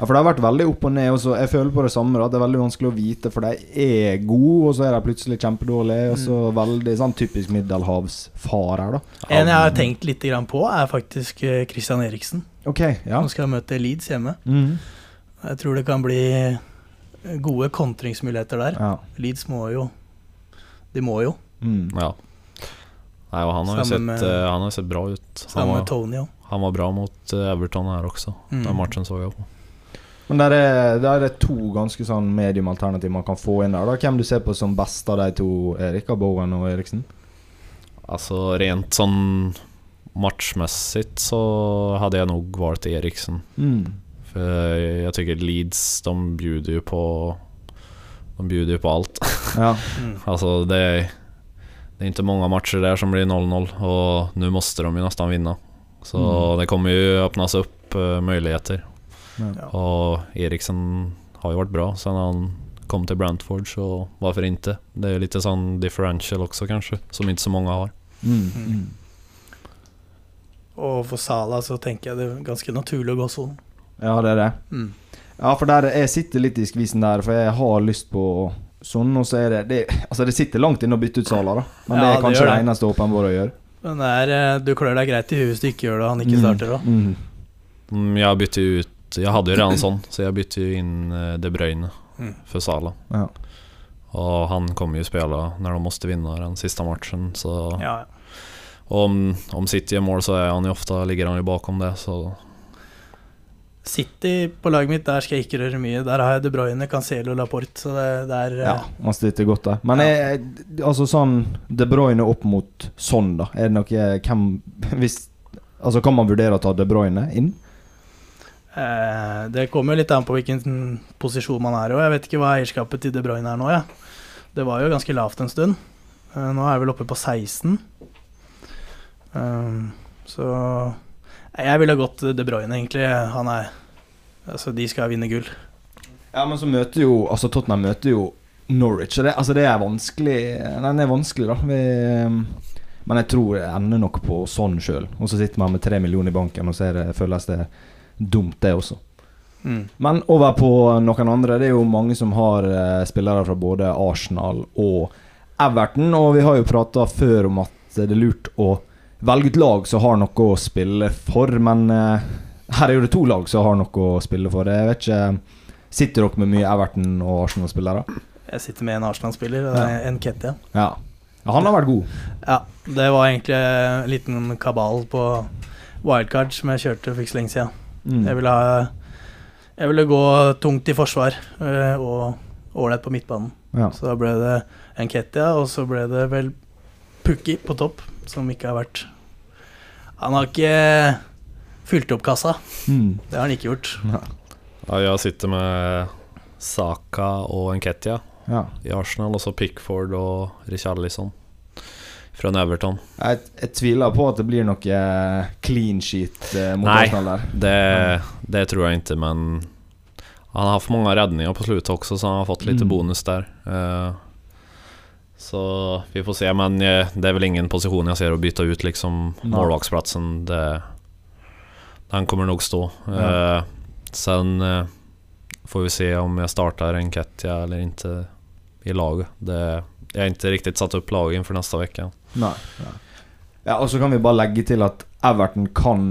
Speaker 1: Ja, for det har vært veldig opp og ned. Også. Jeg føler på det samme. Da. Det er veldig vanskelig å vite, for de er gode, og så er de plutselig kjempedårlige. Og så veldig sånn typisk middelhavsfarer, da.
Speaker 2: En jeg har tenkt litt grann på, er faktisk eh, Christian Eriksen.
Speaker 1: Ok, ja.
Speaker 2: Som skal møte Leeds hjemme.
Speaker 1: Mhm.
Speaker 2: Jeg tror det kan bli gode kontringsmuligheter der.
Speaker 1: ja.
Speaker 2: Leeds må jo De må jo,
Speaker 1: Mm.
Speaker 3: Ja. Nei, och han har jo sett, eh, ju sett bra ut. Han var,
Speaker 2: Tony òg.
Speaker 3: han var bra mot eh, Everton her også.
Speaker 2: Mm.
Speaker 3: Den matchen så jeg på.
Speaker 1: Men der er, der er to ganske sånn mediumalternativ man kan få inn der. da Hvem du ser på som best av de to, Erik? Bowen og Eriksen?
Speaker 3: Altså rent sånn matchmessig så hadde jeg nok valgt Eriksen.
Speaker 1: Mm.
Speaker 3: För jag tycker Leeds, de bjuder ju på De bjuder ju på allt.
Speaker 1: Ja.
Speaker 2: Mm.
Speaker 3: Alltså det är, det är inte många matcher där som blir 0-0 och nu måste de ju nästan vinna. Så
Speaker 1: Mm.
Speaker 3: det kommer ju öppnas upp eh, möjligheter.
Speaker 1: Ja.
Speaker 3: Och Eriksen har ju varit bra sen han kom till Brentford så varför inte? Det är lite sån differential också kanske, som inte så många har.
Speaker 1: Mm. Mm.
Speaker 2: Og for Sala så tenker jeg det er ganske naturlig å gå sånn.
Speaker 1: Ja, det er det.
Speaker 2: Mm.
Speaker 1: Ja, for der, jeg sitter litt i skvisen der, for jeg har lyst på sånn, og så er det, det Altså, det sitter langt inne å bytte ut Sala, da. Men det er kanskje det,
Speaker 2: det.
Speaker 1: eneste åpenbare å gjøre.
Speaker 2: Men det er, eh, du klør deg greit i huet hvis du ikke gjør det og han ikke starter òg.
Speaker 1: Mm.
Speaker 3: Mm, Jag bytte ut, Jeg hadde jo redan sånn, så jeg bytte inn in eh, De Bruyne
Speaker 2: Mm.
Speaker 3: för Salah.
Speaker 1: Ja.
Speaker 3: Og han kommer jo spela når de måtte vinne den siste matchen så
Speaker 2: Ja.
Speaker 3: om, om City er mål så er han jo ofte, ligger han jo bakom det så
Speaker 2: City på laget mitt, der skal jeg ikke røre mye. Der har jeg De Bruyne, Cancelo, Laporte. Så det, det er eh,
Speaker 1: ja, man sitter godt der. Men
Speaker 2: Ja.
Speaker 1: jeg, altså sånn De Bruyne opp mot sånn, da. Er det noe hvem hvis, Altså, kan man vurdere å ta De Bruyne inn?
Speaker 2: eh, Det kommer litt an på hvilken posisjon man er i. Jeg vet ikke hva eierskapet til De Bruyne er nå, jeg. Det var jo ganske lavt en stund. Eh, nå er jeg vel oppe på 16. Um, så Jeg ville gått De Bruyne, egentlig. Han er Altså, de skal vinne gull.
Speaker 1: Ja, men så møter jo Altså, Tottenham møter jo Norwich. Det, altså, det er vanskelig Den er vanskelig, da. Vi, men jeg tror det ender nok på sånn sjøl. Og så sitter man med tre millioner i banken, og så det, føles det dumt, det også.
Speaker 2: Mm.
Speaker 1: Men over på noen andre. Det er jo mange som har eh, spillere fra både Arsenal og Everton. Og vi har jo prata før om at det er lurt å velge ut lag som har noe å spille for. Men uh, her er jo det to lag som har noe å spille for. Jeg vet ikke Sitter dere med mye Everton- og Arsenal-spillere?
Speaker 2: Jeg sitter med en Arsenal-spiller, ja. en Ketia.
Speaker 1: Ja. ja. Han har vært god.
Speaker 2: Ja, det var egentlig en liten kabal på wildcard som jeg kjørte for ikke så lenge siden.
Speaker 1: Mm.
Speaker 2: Jeg ville, ha, jeg ville gå tungt i forsvar øh, og ålreit på midtbanen.
Speaker 1: Ja.
Speaker 2: Så da ble det Nketia, og så ble det vel Pukki på topp, som ikke har vært Han har ikke fylt opp kassa.
Speaker 1: Mm.
Speaker 2: Det har han ikke gjort.
Speaker 3: Ja, jag sitter med Saka og Enketia
Speaker 1: ja.
Speaker 3: i Arsenal og så Pickford og Richarlison fra Everton.
Speaker 1: Jeg, jeg tviler på at det blir noe clean sheet eh, mot
Speaker 3: Nei.
Speaker 1: Arsenal der.
Speaker 3: Det, det tror jeg ikke, men han har haft mange redninger på slutet også, så han har fått litt
Speaker 1: Mm.
Speaker 3: bonus der. Eh, så vi får se men eh, det er vel ingen posisjon jeg ser å bytte ut liksom. Det, den kommer nok stå.
Speaker 1: Ja.
Speaker 3: Eh, sen eh, får vi se om jeg starter en Ketja eller ikke i laget. Det, jeg har ikke riktig satt opp laget for
Speaker 1: neste uke. Ja, og så kan vi bare legge til at Everton kan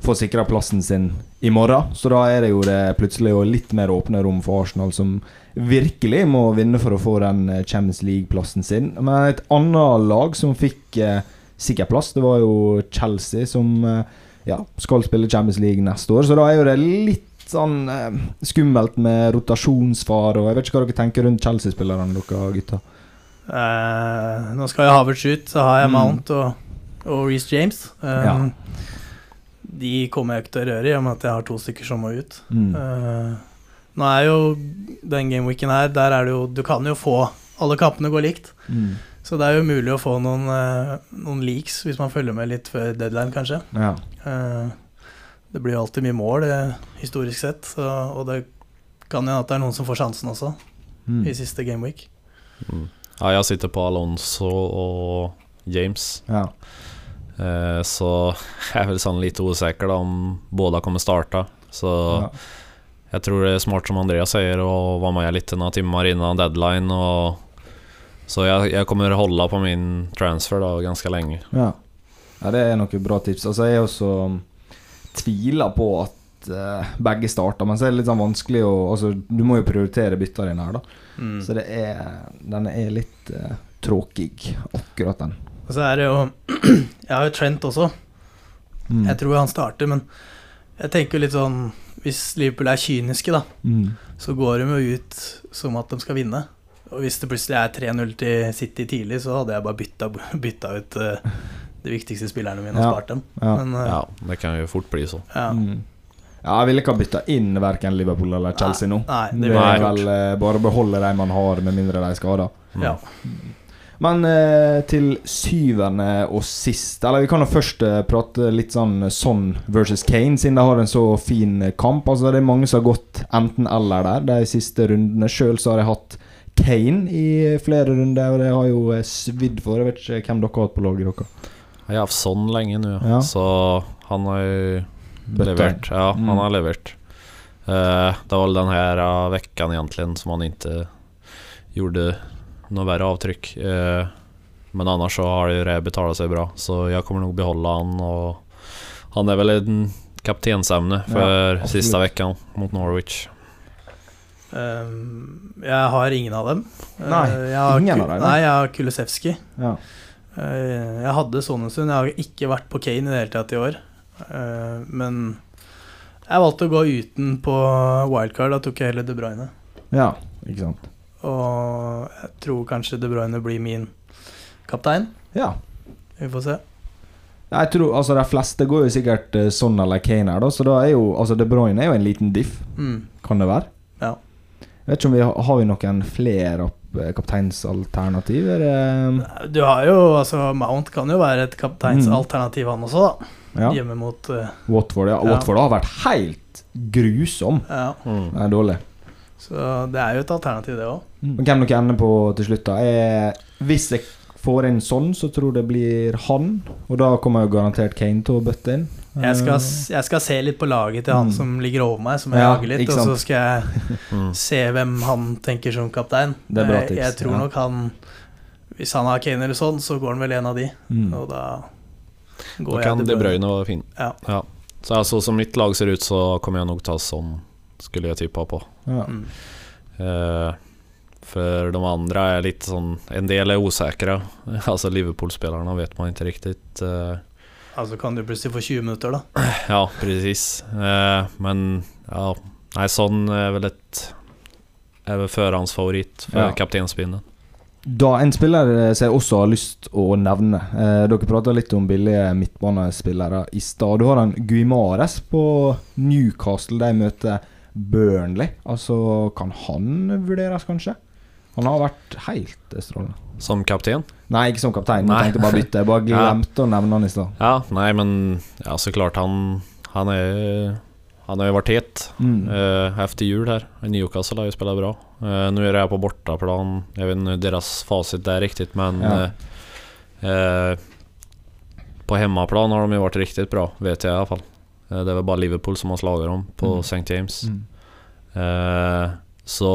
Speaker 1: få sikra plassen sin i morgen. Så da er det jo det plutselig litt mer åpne rom for Arsenal, som virkelig må vinne for å få den eh, Champions League-plassen sin. Men et annet lag som fikk eh, sikker plass, det var jo Chelsea, som eh, ja, skal spille Champions League neste år. Så da er jo det litt sånn eh, skummelt med rotasjonsfare, og jeg vet ikke hva dere tenker rundt Chelsea-spillerne, dere gutter.
Speaker 2: Eh, nå skal jo Havertz ut, så har jeg
Speaker 1: Mm.
Speaker 2: Mount og, og Reece James. Eh,
Speaker 1: Ja.
Speaker 2: De kommer jeg ikke til å røre i, og med at jeg har to stykker som må ut.
Speaker 1: Mm.
Speaker 2: Uh, nå er jo den gameweeken her Der er det jo Du kan jo få Alle kampene går likt.
Speaker 1: Mm.
Speaker 2: Så det er jo mulig å få noen, uh, noen leaks hvis man følger med litt før deadline, kanskje.
Speaker 1: Ja.
Speaker 2: Uh, det blir jo alltid mye mål, historisk sett. Så, og det kan hende at det er noen som får sjansen også,
Speaker 1: Mm.
Speaker 2: i siste gameweek.
Speaker 3: Mm. Ja, jeg sitter på Alonso og James.
Speaker 1: ja.
Speaker 3: Eh, så jeg er vel sånn litt usikker da, om båda kommer starta. Så
Speaker 1: ja.
Speaker 3: jeg tror det er smart som Andreas sier, å være med lite noen timer innan deadline. Och så jeg, jeg, kommer holde på min transfer da, ganske lenge.
Speaker 1: Ja. ja, det er noen bra tips. Altså, jeg også um, tviler på at eh, begge starter, men så er det litt sånn vanskelig å altså, Du må jo prioritere bytta dine her, da.
Speaker 2: Mm.
Speaker 1: Så det er Den er litt uh, tråkig, akkurat den.
Speaker 2: Og så er det jo Jeg har jo Trent også.
Speaker 1: Mm.
Speaker 2: Jeg tror han starter, men jeg tenker litt sånn Hvis Liverpool er kyniske, da,
Speaker 1: Mm.
Speaker 2: så går de jo ut som at de skal vinne. Og hvis det plutselig er 3-0 til City tidlig, så hadde jeg bare bytta, bytta ut uh, de viktigste spillerne mine og
Speaker 1: Ja.
Speaker 2: spart dem.
Speaker 1: Ja.
Speaker 2: Men uh,
Speaker 3: Ja, det kan jo fort bli så.
Speaker 2: ja.
Speaker 1: Mm. ja, jeg ville ikke ha bytta inn verken Liverpool eller Chelsea nå.
Speaker 2: Nei, det
Speaker 1: Det er
Speaker 2: jeg
Speaker 1: vel uh, bare beholde de man har, med mindre de er skada.
Speaker 3: Mm.
Speaker 1: Men eh, til syvende og sist Eller vi kan jo først eh, prate litt sånn Son versus Kane, siden de har en så fin eh, kamp. Altså Det er mange som har gått enten-eller der de siste rundene. Sjøl har jeg hatt Kane i flere runder, og det har jo eh, svidd for. Jeg vet ikke hvem dere har hatt på laget deres.
Speaker 3: Jeg har hatt Son lenge nå,
Speaker 1: Ja.
Speaker 3: så han har jo
Speaker 1: levert.
Speaker 3: levererat. Ja,
Speaker 1: Mm.
Speaker 3: han har levert. Eh, det var vel den her eh, veckan egentligen som han ikke gjorde något verre avtrykk. Eh, men annars så har det betala seg bra, så jeg kommer nok beholde han Og han er vel en kaptensämne
Speaker 1: Ja,
Speaker 3: siste
Speaker 1: absolut.
Speaker 3: mot Norwich.
Speaker 2: Um, jeg har ingen av dem.
Speaker 1: Nei,
Speaker 2: Eh, har
Speaker 1: ingen av dem, nei.
Speaker 2: Jeg har Kulisevski.
Speaker 1: Ja.
Speaker 2: Uh, jeg hadde sånn en stund. Jeg har ikke vært på Kane i det hele tatt i år. Uh, men jeg valgte å gå uten på wildcard. Da tok jeg heller De Bruyne.
Speaker 1: ja, ikke sant.
Speaker 2: Og jeg tror kanskje De Bruyne blir min kaptein.
Speaker 1: Ja.
Speaker 2: Vi får se.
Speaker 1: Jeg tror, altså De fleste går jo sikkert sånn eller Kane her, da, så da er jo altså De Bruyne er jo en liten diff.
Speaker 2: Mm.
Speaker 1: Kan det være?
Speaker 2: Ja.
Speaker 1: Jeg vet ikke om vi har, har vi noen flere eh, kapteinsalternativ? Er
Speaker 2: Du har jo altså Mount kan jo være et kapteinsalternativ, han også, da.
Speaker 1: Mm. ja.
Speaker 2: Hjemme mot uh,
Speaker 1: Watford, ja.
Speaker 2: Ja.
Speaker 1: Watford har vært helt grusom.
Speaker 2: Ja.
Speaker 3: Mm.
Speaker 1: Det er dårlig.
Speaker 2: Så det er jo et alternativ, det òg.
Speaker 1: Mm. hvem dere ender på til slutt, da? Er, hvis jeg får inn sånn, så tror jeg det blir han. Og da kommer jo garantert Kane til å bøtte inn.
Speaker 2: Jeg skal,
Speaker 1: Eh,
Speaker 2: jeg skal se litt på laget til han
Speaker 1: Mm.
Speaker 2: som ligger over meg, som jeg
Speaker 1: Ja,
Speaker 2: jager litt. Og så skal jeg
Speaker 3: Mm.
Speaker 2: se hvem han tenker som kaptein.
Speaker 1: Det er bra
Speaker 2: jeg,
Speaker 1: tips,
Speaker 2: jeg tror
Speaker 1: ja.
Speaker 2: nok han Hvis han har Kane eller sånn, så går han vel en av de.
Speaker 1: mm.
Speaker 2: Og da går
Speaker 3: da
Speaker 2: jeg
Speaker 3: De Bruyne fin.
Speaker 2: Ja.
Speaker 3: Så altså, som mitt lag ser ut så kommer jag nog ta som skulle jeg tippa på.
Speaker 1: Ja.
Speaker 2: Uh,
Speaker 3: for för de andre er litt sånn en del er usikre. altså Liverpool-spillerne vet man ikke riktig. Uh,
Speaker 2: Altså kan du plutselig få 20 minutter, da.
Speaker 3: ja, precis. Uh, men ja, Nei, sånn er vel et Er vel förhandsfavorit for
Speaker 1: Ja.
Speaker 3: kaptensbindeln.
Speaker 1: Da En spiller eh, som jeg også har lyst å nevne eh, Dere prata litt om billige midtbanespillere i stad. Du har en Guimares på Newcastle. De møter Burnley. Altså, kan han vurderes, kanskje? Han har vært helt strålende.
Speaker 3: Som kaptein?
Speaker 1: Nei, ikke som kaptein. Jeg tenkte bare bytte. Jeg bare
Speaker 3: Ja.
Speaker 1: glemte å nevne han i stad.
Speaker 3: Ja, nei, men ja, såklart han, han er han har jo vært het
Speaker 1: Mm.
Speaker 3: uh, efter jul her. Newcastle har jo spilt bra. Uh, nå är jeg på bortaplan. Jeg vet ikke deres fasit er riktig, men
Speaker 1: Ja.
Speaker 3: uh, på hemmaplan har de jo vært riktig bra vet jeg i alla fall. Eh, det var bare bara Liverpool som har slagit dem på
Speaker 1: Mm.
Speaker 3: St. James.
Speaker 1: Mm.
Speaker 3: Eh, så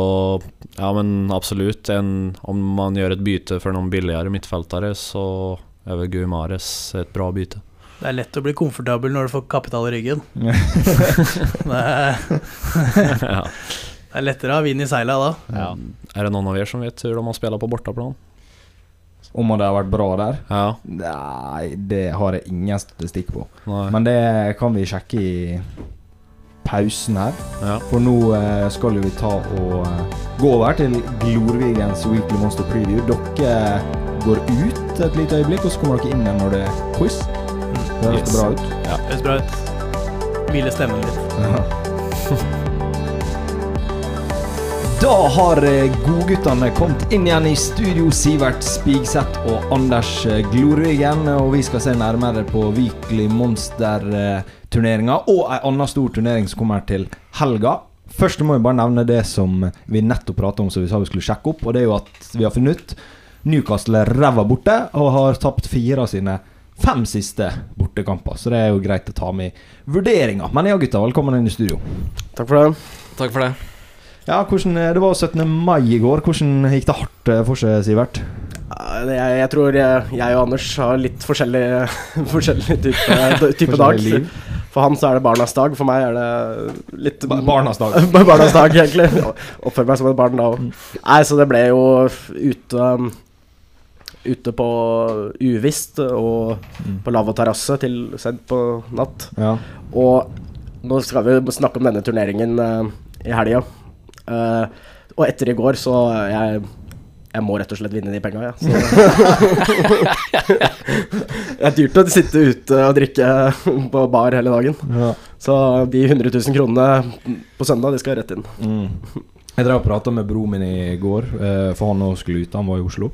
Speaker 3: ja, men absolutt. En, om man gjør et bytte for noen billigere midtfeltere, så er vel Guimares et bra bytte.
Speaker 2: Det er lett å bli komfortabel når du får kapital i ryggen. det, er, det er lettere å ha vind i seila da.
Speaker 3: Ja. Er det noen av dere som vet hvordan man spiller på borteplan?
Speaker 1: Om det har vært bra der?
Speaker 3: Ja.
Speaker 1: Nei, det har jeg ingen statistikk på.
Speaker 3: Nei.
Speaker 1: Men det kan vi sjekke i pausen her.
Speaker 3: Ja.
Speaker 1: For nå eh, skal vi ta og eh, gå over til Glorvigens Weekly Monster Preview. Dere går ut et lite øyeblikk, og så kommer dere inn igjen når det er quiz. Det høres
Speaker 3: Yes.
Speaker 1: bra ut.
Speaker 2: Ja, det Høres bra ut. Hvile stemmen litt.
Speaker 1: Da har eh, godguttene kommet inn igjen i studio. Sivert Spigseth og Anders eh, Glorvigen. Og vi skal se nærmere på Weekly Monster-turneringa og ei anna stor turnering som kommer til helga. Først må vi bare nevne det som vi nettopp prata om, som vi sa vi skulle sjekke opp. Og det er jo at vi har funnet ut Newcastle er ræva borte og har tapt fire av sine fem siste bortekamper. Så det er jo greit å ta med i vurderinga. Men ja, gutta, velkommen inn i studio.
Speaker 4: Takk for det.
Speaker 3: Takk for det.
Speaker 1: Ja, hvordan, Det var 17. mai i går. Hvordan gikk det hardt eh, for seg, Sivert?
Speaker 4: Jeg, jeg tror jeg, jeg og Anders har litt forskjellig, forskjellig type, type dag.
Speaker 1: Liv.
Speaker 4: For han så er det barnas dag, for meg er det litt
Speaker 1: Ba- barnas dag.
Speaker 4: barnas dag, egentlig. Oppfører meg som et barn da òg. Nei, så det ble jo ute Ute på uvisst og på lav og terrasse til sent på natt.
Speaker 1: Ja.
Speaker 4: Og nå skal vi snakke om denne turneringen eh, i helga. Eh, og etter i går, så jeg jeg må rett og slett vinne de penga, jeg. Så- det er dyrt å sitte ute og drikke på bar hele dagen.
Speaker 1: ja.
Speaker 4: Så de 100 000 kronene på søndag, de skal rett inn.
Speaker 1: Mm. Jeg drev og prata med broren min i går, eh, for han òg skulle ut. Han var i Oslo.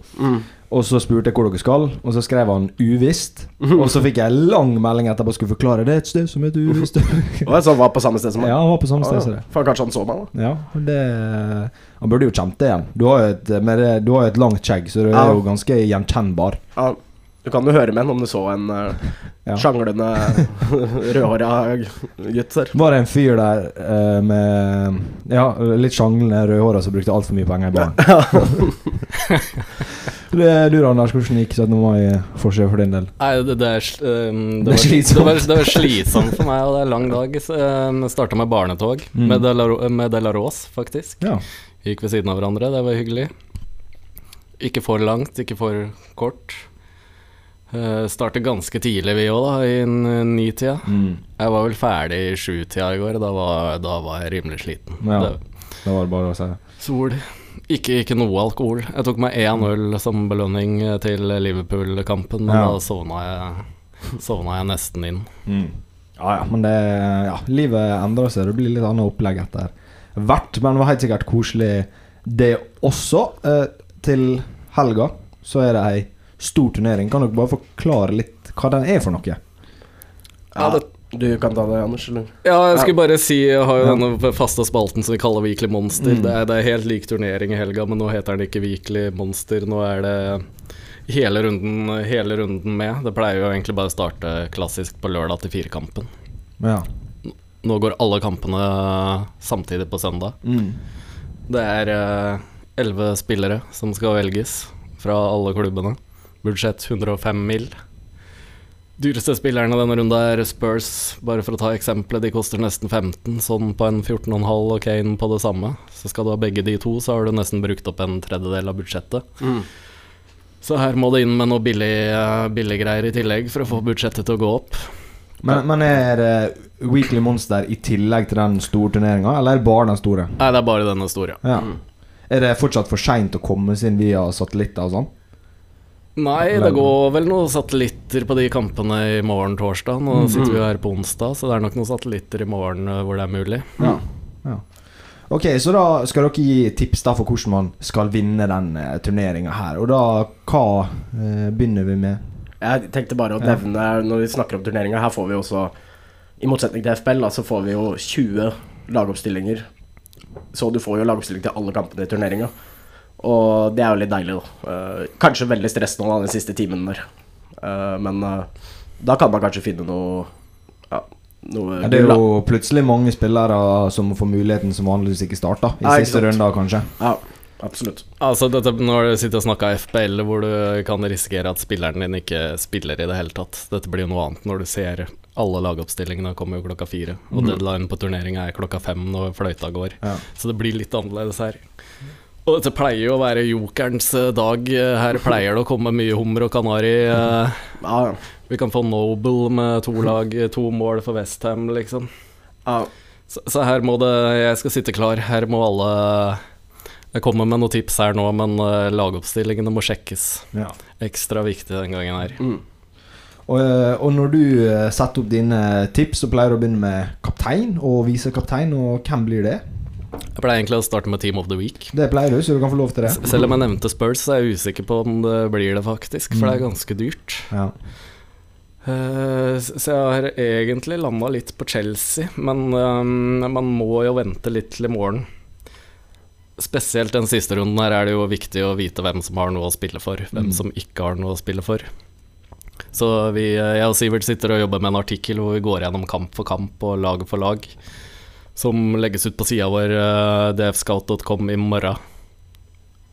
Speaker 1: Og så spurte jeg hvor dere skal, og så skrev han 'uvisst'. Og så fikk jeg lang melding etterpå og skulle forklare det er et sted som heter uvisst.
Speaker 4: Og så var på samme sted som meg.
Speaker 1: ja, han var på samme sted som det.
Speaker 4: For kanskje han så meg, da.
Speaker 1: Ja, det Han burde jo kjent det igjen. Du har jo et, med du har et langt skjegg, så du er jo ganske gjenkjennbar.
Speaker 4: Ja, du kan jo høre med han om du så en uh,
Speaker 1: Ja.
Speaker 4: sjanglende rødhåra gutt der.
Speaker 1: Var det en fyr der uh, med Ja, litt sjanglende rødhåra som brukte altfor mye penger i baren? Det- du Anders, hvordan gikk 17. mai for din del?
Speaker 5: Nei, det, det, er, um,
Speaker 1: Det er
Speaker 5: det, var,
Speaker 1: slitsomt.
Speaker 5: det, var, det var slitsomt for meg, og det er lang dag. Så jeg starta med barnetog
Speaker 1: Mm.
Speaker 5: med, Delaro, med Delaros, faktisk.
Speaker 1: Ja.
Speaker 5: Gikk ved siden av hverandre, det var hyggelig. Ikke for langt, ikke for kort. Uh, Startet ganske tidlig, vi òg, da, i nitida.
Speaker 1: Mm.
Speaker 5: Jeg var vel ferdig i sju-tida i går, da var, da var jeg rimelig sliten.
Speaker 1: Ja.
Speaker 5: Det,
Speaker 1: Da var det bare å si.
Speaker 5: sol. Ikke, ikke noe alkohol. Jeg tok meg én øl som belønning til Liverpool-kampen, men
Speaker 1: Ja.
Speaker 5: da sovna jeg, sovna jeg nesten inn.
Speaker 1: Mm. Ja ja, men det Ja, livet endrer seg. Det blir litt annet opplegg etter hvert. Men det var helt sikkert koselig, det også. Eh, til helga så er det ei stor turnering. Kan dere bare forklare litt hva den er for noe?
Speaker 4: Ja, det, du kan ta det, Anders. Eller?
Speaker 5: Ja, jeg skulle bare si Jeg har jo denne faste spalten som vi kaller Weekly Monster.
Speaker 1: Mm.
Speaker 5: Det, er, det er helt lik turnering i helga, men nå heter den ikke Weekly Monster. Nå er det hele runden, hele runden med. Det pleier jo egentlig bare å starte klassisk på lørdag til firekampen.
Speaker 1: Ja.
Speaker 5: Nå går alle kampene samtidig på søndag.
Speaker 1: Mm.
Speaker 5: Det er elleve spillere som skal velges fra alle klubbene. Budsjett 105 mill. Dyreste spillerne denne runda er Spurs, bare for å ta eksempelet. De koster nesten 15, sånn på en 14,5 og Kane på det samme. Så skal du ha begge de to, så har du nesten brukt opp en tredjedel av budsjettet. Så her må det inn med noe billig, eh, billiggreier i tillegg for å få budsjettet til å gå opp.
Speaker 1: Men, men er det Weekly Monster i tillegg til den store turneringa, eller er det bare den store?
Speaker 5: Nei, det er bare denne store.
Speaker 1: Ja. Er det fortsatt for seint å komme seg inn via satellitter og sånn?
Speaker 5: Nei, det går vel noen satellitter på de kampene i morgen torsdag. Nå sitter vi jo her på onsdag, så det er nok noen satellitter i morgen eh, hvor det er mulig.
Speaker 1: Ja. ja. Ok, så da skal dere gi tips da for hvordan man skal vinne den uh, turneringa her. Og da, hva eh, begynner vi med?
Speaker 4: Jeg tenkte bare å nevne, når vi snakker om turneringa, her får vi også, i motsetning til FPL, da, så får vi jo 20 lagoppstillinger. Så du får jo lagoppstilling til alle kampene i turneringa. Og det er jo litt deilig, da. Eh, kanskje veldig stress nå, da, den siste timen der. Eh, men eh, da kan man kanskje finne noe ja, noe
Speaker 1: Ja, det er jo plutselig mange spillere som får muligheten som vanligvis ikke starter. I
Speaker 4: Ja, ikke
Speaker 1: siste runde, kanskje.
Speaker 4: Ja, absolutt.
Speaker 5: Altså, dette, når du sitter og snakker FPL, hvor du kan risikere at spilleren din ikke spiller i det hele tatt. Dette blir jo noe annet når du ser alle lagoppstillingene kommer jo klokka fire. Og
Speaker 1: mm.
Speaker 5: deadline på turneringa er klokka fem når fløyta går.
Speaker 1: Ja.
Speaker 5: Så det blir litt annerledes her. Og dette pleier jo å være jokerens eh, dag. Her pleier det å komme mye hummer og kanari. eh,
Speaker 4: Ja, ja.
Speaker 5: Vi kan få Noble med to lag, eh, to mål for Westham, liksom.
Speaker 4: ja.
Speaker 5: Så, så her må det Jeg skal sitte klar. Her må alle Jeg kommer med noen tips her nå, men eh, lagoppstillingene må sjekkes.
Speaker 1: Ja.
Speaker 5: Ekstra viktig den gangen her.
Speaker 4: Mm.
Speaker 1: Og, eh, og når du eh, setter opp dine tips, så pleier du å begynne med kaptein og visekaptein. Og hvem blir det?
Speaker 5: Jeg pleier egentlig å starte med Team of the Week.
Speaker 1: Det pleier du, så du kan få lov til det.
Speaker 5: Selv om jeg nevnte Spurs, så er jeg usikker på om det blir det, faktisk. For det er ganske dyrt.
Speaker 1: Ja.
Speaker 5: Eh, så jeg har egentlig landa litt på Chelsea, men eh, man må jo vente litt til i morgen. Spesielt den siste runden her er det jo viktig å vite hvem som har noe å spille for, hvem
Speaker 1: Mm.
Speaker 5: som ikke har noe å spille for. Så vi, eh, jeg og Sivert sitter og jobber med en artikkel hvor vi går gjennom kamp for kamp og lag for lag, som legges ut på sida vår, uh, dfscout.com, i morgen.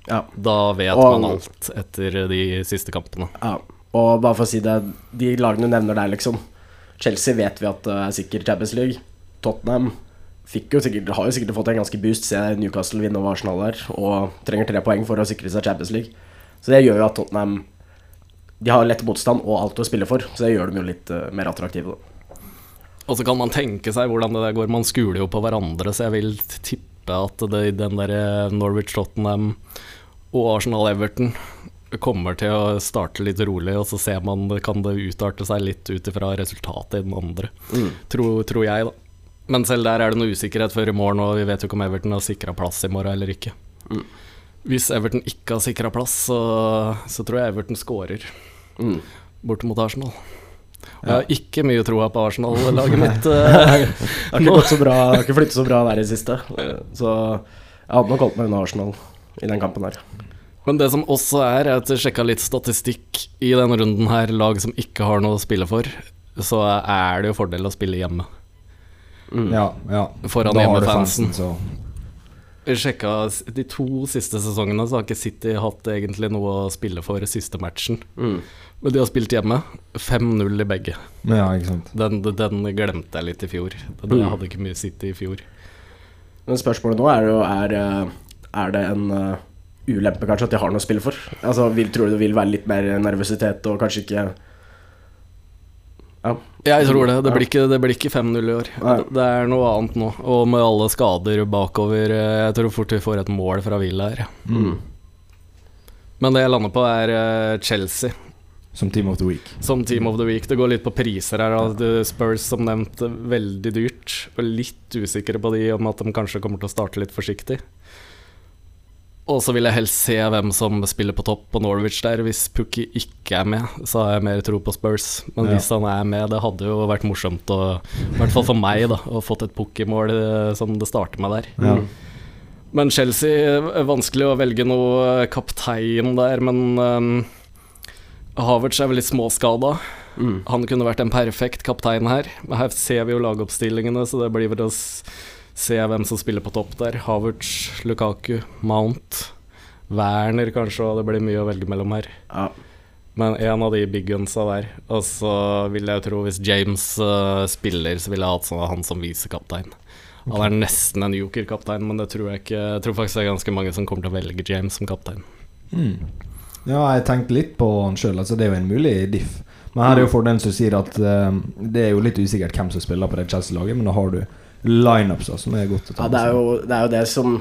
Speaker 4: ja.
Speaker 5: Da vet
Speaker 4: Og-
Speaker 5: man alt etter de siste kampene.
Speaker 4: Ja, og bare for å si det, de lagene du nevner der, liksom. Chelsea vet vi at det er sikkert Champions League. Tottenham jo sikkert, har jo sikkert fått en ganske boost. Se Newcastle vinne over Arsenal der, og trenger tre poeng for å sikre seg Champions League. Så det gjør jo at Tottenham De har lett motstand og alt å spille for, så det gjør dem jo litt eh, mer attraktive. Da.
Speaker 5: Og så kan man tenke seg hvordan det der går. Man skuler jo på hverandre, så jeg vil tippe at det, den der Norwich Tottenham og Arsenal Everton kommer til å starte litt rolig, og så ser man kan det utarte seg litt ut ifra resultatet i den andre. Tror, tror jeg, da. Men selv der er det noe usikkerhet før i morgen, og vi vet jo ikke om Everton har sikra plass i morgen eller ikke. Hvis Everton ikke har sikra plass, så, så tror jeg Everton scorer
Speaker 4: Mm.
Speaker 5: borte mot Arsenal. Jeg har ikke mye troa på Arsenal-laget mitt. eh,
Speaker 4: Det har ikke gått så bra, har ikke flyttet så bra der i det siste. eh, Så jeg hadde nok holdt meg unna Arsenal i den kampen her.
Speaker 5: Men det som også er, er at jeg sjekka litt statistikk i denne runden her, lag som ikke har noe å spille for, så er det jo fordel å spille hjemme.
Speaker 4: Mm.
Speaker 1: Ja, ja.
Speaker 5: Foran
Speaker 1: Da har du
Speaker 5: hjemmefansen.
Speaker 1: fansen, så
Speaker 5: Jeg sjekka de to siste sesongene, så har ikke City hatt egentlig noe å spille for siste matchen.
Speaker 4: Mm.
Speaker 5: Men de har spilt hjemme. 5-0 i begge.
Speaker 1: Ja, ikke sant.
Speaker 5: Den, den glemte jeg litt i fjor. Den,
Speaker 4: Mm.
Speaker 5: jeg hadde ikke mye City i fjor.
Speaker 4: Men spørsmålet nå er jo Er, eh, er det en uh, ulempe kanskje at de har noe å spille for? Altså, vil, Tror du det vil være litt mer nervøsitet og kanskje ikke Ja.
Speaker 5: Jeg tror det. Det blir ikke, det blir ikke 5-0 i år.
Speaker 4: Nei.
Speaker 5: Det er noe annet nå. Og med alle skader bakover eh, Jeg tror fort vi får et mål fra Villa her.
Speaker 4: Mm.
Speaker 5: Men det jeg lander på, er Chelsea
Speaker 1: Som Team of the Week.
Speaker 5: som Team of the Week. Det går litt på priser her. Altså, Spurs som nevnt, veldig dyrt. Og litt usikre på de om at de kanskje kommer til å starte litt forsiktig. Og så vil jeg helst se hvem som spiller på topp på Norwich der. Hvis Pukki ikke er med, så har jeg mer tro på Spurs. Men
Speaker 1: Ja.
Speaker 5: hvis han er med, det hadde jo vært morsomt, å, i hvert fall for meg, da, å fått et Pukki-mål eh, som det starter med der.
Speaker 1: Ja.
Speaker 5: Men Chelsea er vanskelig å velge noe kaptein der, men um, Havertz er veldig småskada.
Speaker 4: Mm.
Speaker 5: Han kunne vært en perfekt kaptein her. Men her ser vi jo lagoppstillingene, så det blir vel å se hvem som spiller på topp der. Havertz, Lukaku, Mount, Werner kanskje, og det blir mye å velge mellom her.
Speaker 4: Ja.
Speaker 5: Men en av de big gunsa der. Og så vil jeg tro, hvis James uh, spiller, så ville jeg hatt sånn, han som visekaptein. Han er nesten en joker-kaptein, men det tror jeg ikke. Jeg tror faktisk det er ganske mange som kommer til å velge James som kaptein.
Speaker 1: Mm. Ja, jeg tenkte litt på han sjøl. Altså, det er jo en mulig diff. Men her er jo fordelen som sier at uh, det er jo litt usikkert hvem som spiller på det Chelsea-laget, men da har du lineups som er godt å ta
Speaker 4: Ja, det er, jo, det er jo det som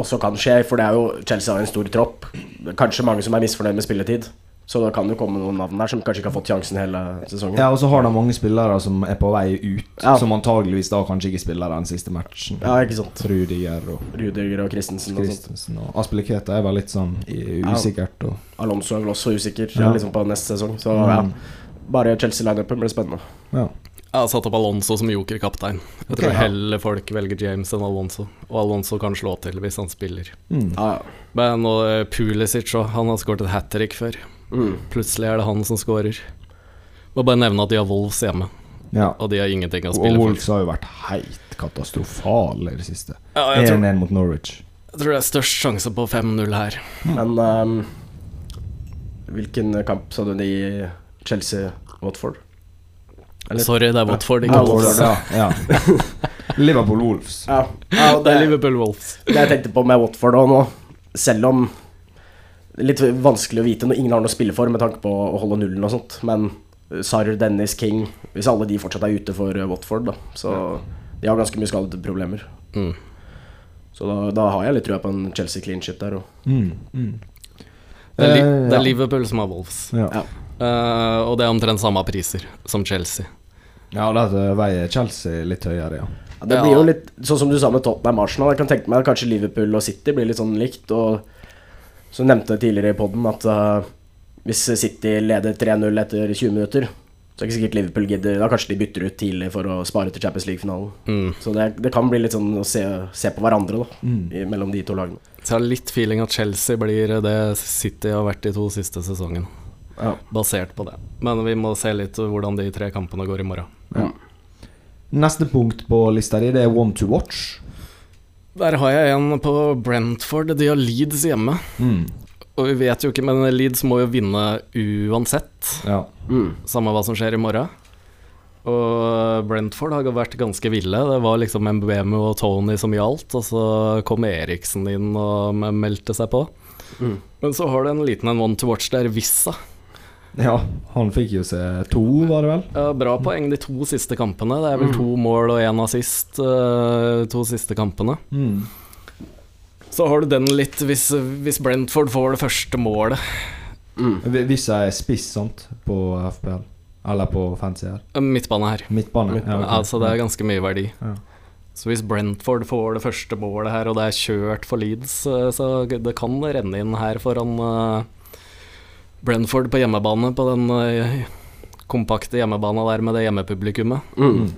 Speaker 4: også kan skje, for det er jo Chelsea har en stor tropp. Kanskje mange som er misfornøyd med spilletid. Så da kan jo komme noen navn der som kanskje ikke har fått sjansen hele sesongen.
Speaker 1: Ja, og så har de mange spillere som er på vei ut,
Speaker 4: Ja.
Speaker 1: som antageligvis da kanskje ikke spiller den siste matchen.
Speaker 4: Ja, ikke sant.
Speaker 1: Rudiger og
Speaker 4: Rudiger og Christensen sånt.
Speaker 1: Christensen og Aspeleketa er vel litt sånn usikkert. Og,
Speaker 4: Alonso er vel også usikker
Speaker 1: Ja.
Speaker 4: liksom på neste sesong. Så
Speaker 1: Mm.
Speaker 4: ja, bare Chelsea-lineupen blir spennende.
Speaker 1: ja.
Speaker 5: Jeg har satt opp Alonso som joker-kaptein. Jeg
Speaker 1: okay,
Speaker 5: tror
Speaker 1: ja.
Speaker 5: heller folk velger James enn Alonso. Og Alonso kan slå til hvis han spiller.
Speaker 1: Mm.
Speaker 4: Ja, ja.
Speaker 5: Men og eh, Pulisic òg, han har skåret et hat trick før.
Speaker 4: Mm.
Speaker 5: Plutselig er det han som skårer. Må bare nevne at de har Wolves hjemme.
Speaker 1: Ja.
Speaker 5: og de har ingenting å spille for.
Speaker 1: Wolves har jo vært helt katastrofale i det siste. 1-1 ja, mot Norwich.
Speaker 5: jeg tror det er størst sjanse på 5-0 her.
Speaker 4: Men um, hvilken kamp sa du de i Chelsea-Watford?
Speaker 5: Sorry, det er Watford, ikke Wolves.
Speaker 1: Ja, ja. Liverpool Wolves.
Speaker 4: Ja, ja
Speaker 5: Det
Speaker 4: det,
Speaker 5: er Liverpool Wolves.
Speaker 4: det jeg tenkte på med Watford òg nå, selv om litt vanskelig å vite når ingen har noe å spille for med tanke på å holde nullen og sånt, men Sarr, Dennis, King Hvis alle de fortsatt er ute for eh, Watford, da, så de har ganske mye skadeproblemer.
Speaker 5: Mm.
Speaker 4: Så da, da har jeg litt trua på en Chelsea clean shit der òg.
Speaker 1: Mm, mm.
Speaker 5: Det er, li
Speaker 1: Eh,
Speaker 5: det er
Speaker 1: ja.
Speaker 5: Liverpool som har Wolves.
Speaker 1: Ja.
Speaker 4: Ja.
Speaker 5: Uh, og det er omtrent samme priser som Chelsea.
Speaker 1: ja, da veier Chelsea litt høyere, ja.
Speaker 4: Ja, det
Speaker 5: Ja.
Speaker 4: blir jo litt sånn som du sa med Tottenham Arsenal. Jeg kan tenke meg at kanskje Liverpool og City blir litt sånn likt. Og så nevnte tidligere i poden at uh, hvis City leder 3-0 etter 20 minutter, så er det ikke sikkert Liverpool gidder Da kanskje de bytter ut tidlig for å spare til Champions League-finalen.
Speaker 5: Mm.
Speaker 4: Så det, det kan bli litt sånn å se, se på hverandre, da,
Speaker 1: Mm.
Speaker 4: i, mellom de to lagene.
Speaker 5: Så jeg har litt feeling at Chelsea blir det City har vært de to siste sesongene.
Speaker 4: Ja.
Speaker 5: Basert på det. Men vi må se litt hvordan de tre kampene går i morgen.
Speaker 1: Ja. Neste punkt på lista di, det er one to watch.
Speaker 5: Der har jeg en på Brentford. De har Leeds hjemme.
Speaker 1: Mm.
Speaker 5: Og vi vet jo ikke, men Leeds må jo vinne uansett.
Speaker 1: Ja.
Speaker 4: Mm.
Speaker 5: Samme hva som skjer i morgen. Og Brentford har vært ganske ville. Det var liksom Mbemu og Tony som gjaldt, og så kom Eriksen inn og meldte seg på.
Speaker 4: Mm.
Speaker 5: Men så har du en liten en one to watch der, Vissa.
Speaker 1: ja, han fikk jo se to, var det vel?
Speaker 5: Ja, bra poeng de to siste kampene. Det er vel to mål og én assist uh, to siste kampene.
Speaker 1: Mm.
Speaker 5: Så har du den litt hvis, hvis Brentford får det første målet.
Speaker 4: Mm.
Speaker 1: Hvis jeg er spiss, sant, på FPL. Eller på fancy her.
Speaker 5: Eh, Midtbane her.
Speaker 1: Midtbane.
Speaker 4: Midtbane,
Speaker 1: ok.
Speaker 5: Altså det er ganske mye verdi.
Speaker 1: Ja.
Speaker 5: Så hvis Brentford får det første målet her, og det er kjørt for Leeds, eh, så det kan renne inn her foran eh, Brentford på hjemmebane, på den eh, kompakte hjemmebana der med det hjemmepublikummet.
Speaker 4: Mm.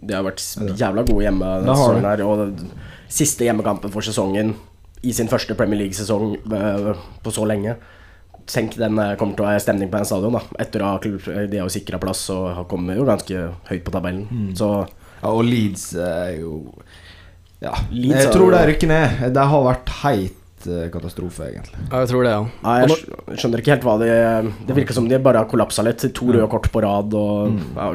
Speaker 4: De har vært jævla gode hjemme denne
Speaker 1: har
Speaker 4: sesongen her. Og den siste hjemmekampen for sesongen i sin første Premier League-sesong eh, på så lenge. Tenk den eh, kommer til å være stemning på den stadion, da. Etter å ha De har sikra plass og har kommet jo ganske høyt på tabellen.
Speaker 1: Mm.
Speaker 4: Så
Speaker 1: Ja, og Leeds er jo Ja.
Speaker 4: Leeds
Speaker 1: jeg tror
Speaker 4: det
Speaker 1: er rykker ned. Det har vært heit katastrofe, egentlig.
Speaker 5: Ja, jeg tror det, ja.
Speaker 4: Nei, jeg skj- skjønner ikke helt hva de Det virker som de bare har kollapsa litt. To røde kort på rad og
Speaker 1: Mm.
Speaker 4: ja,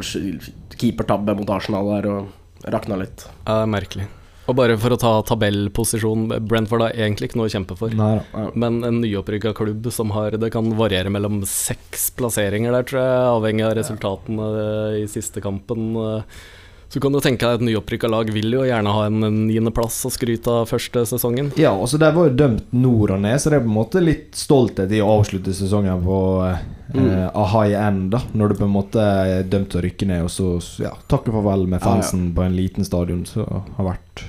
Speaker 4: keepertabbe mot Arsenal der og rakna litt.
Speaker 5: Ja, det er merkelig. Og bare for å ta tabellposisjon, Brentford har egentlig ikke noe å kjempe for.
Speaker 1: Nei da.
Speaker 5: Men en nyopprykka klubb som har Det kan variere mellom seks plasseringer der, tror jeg, avhengig av resultatene eh, i siste kampen. Eh. Så kan du tenke deg et nyopprykka lag vil jo gjerne ha en niendeplass og skryte av første sesongen.
Speaker 1: Ja, altså de var jo dømt nord og ned, så det er på en måte litt stolthet i å avslutte sesongen på eh,
Speaker 4: Mm.
Speaker 1: a high end, da. Når du på en måte er dømt til å rykke ned, og så ja, takke farvel med
Speaker 4: Ja, ja.
Speaker 1: fansen på en liten stadion, så har vært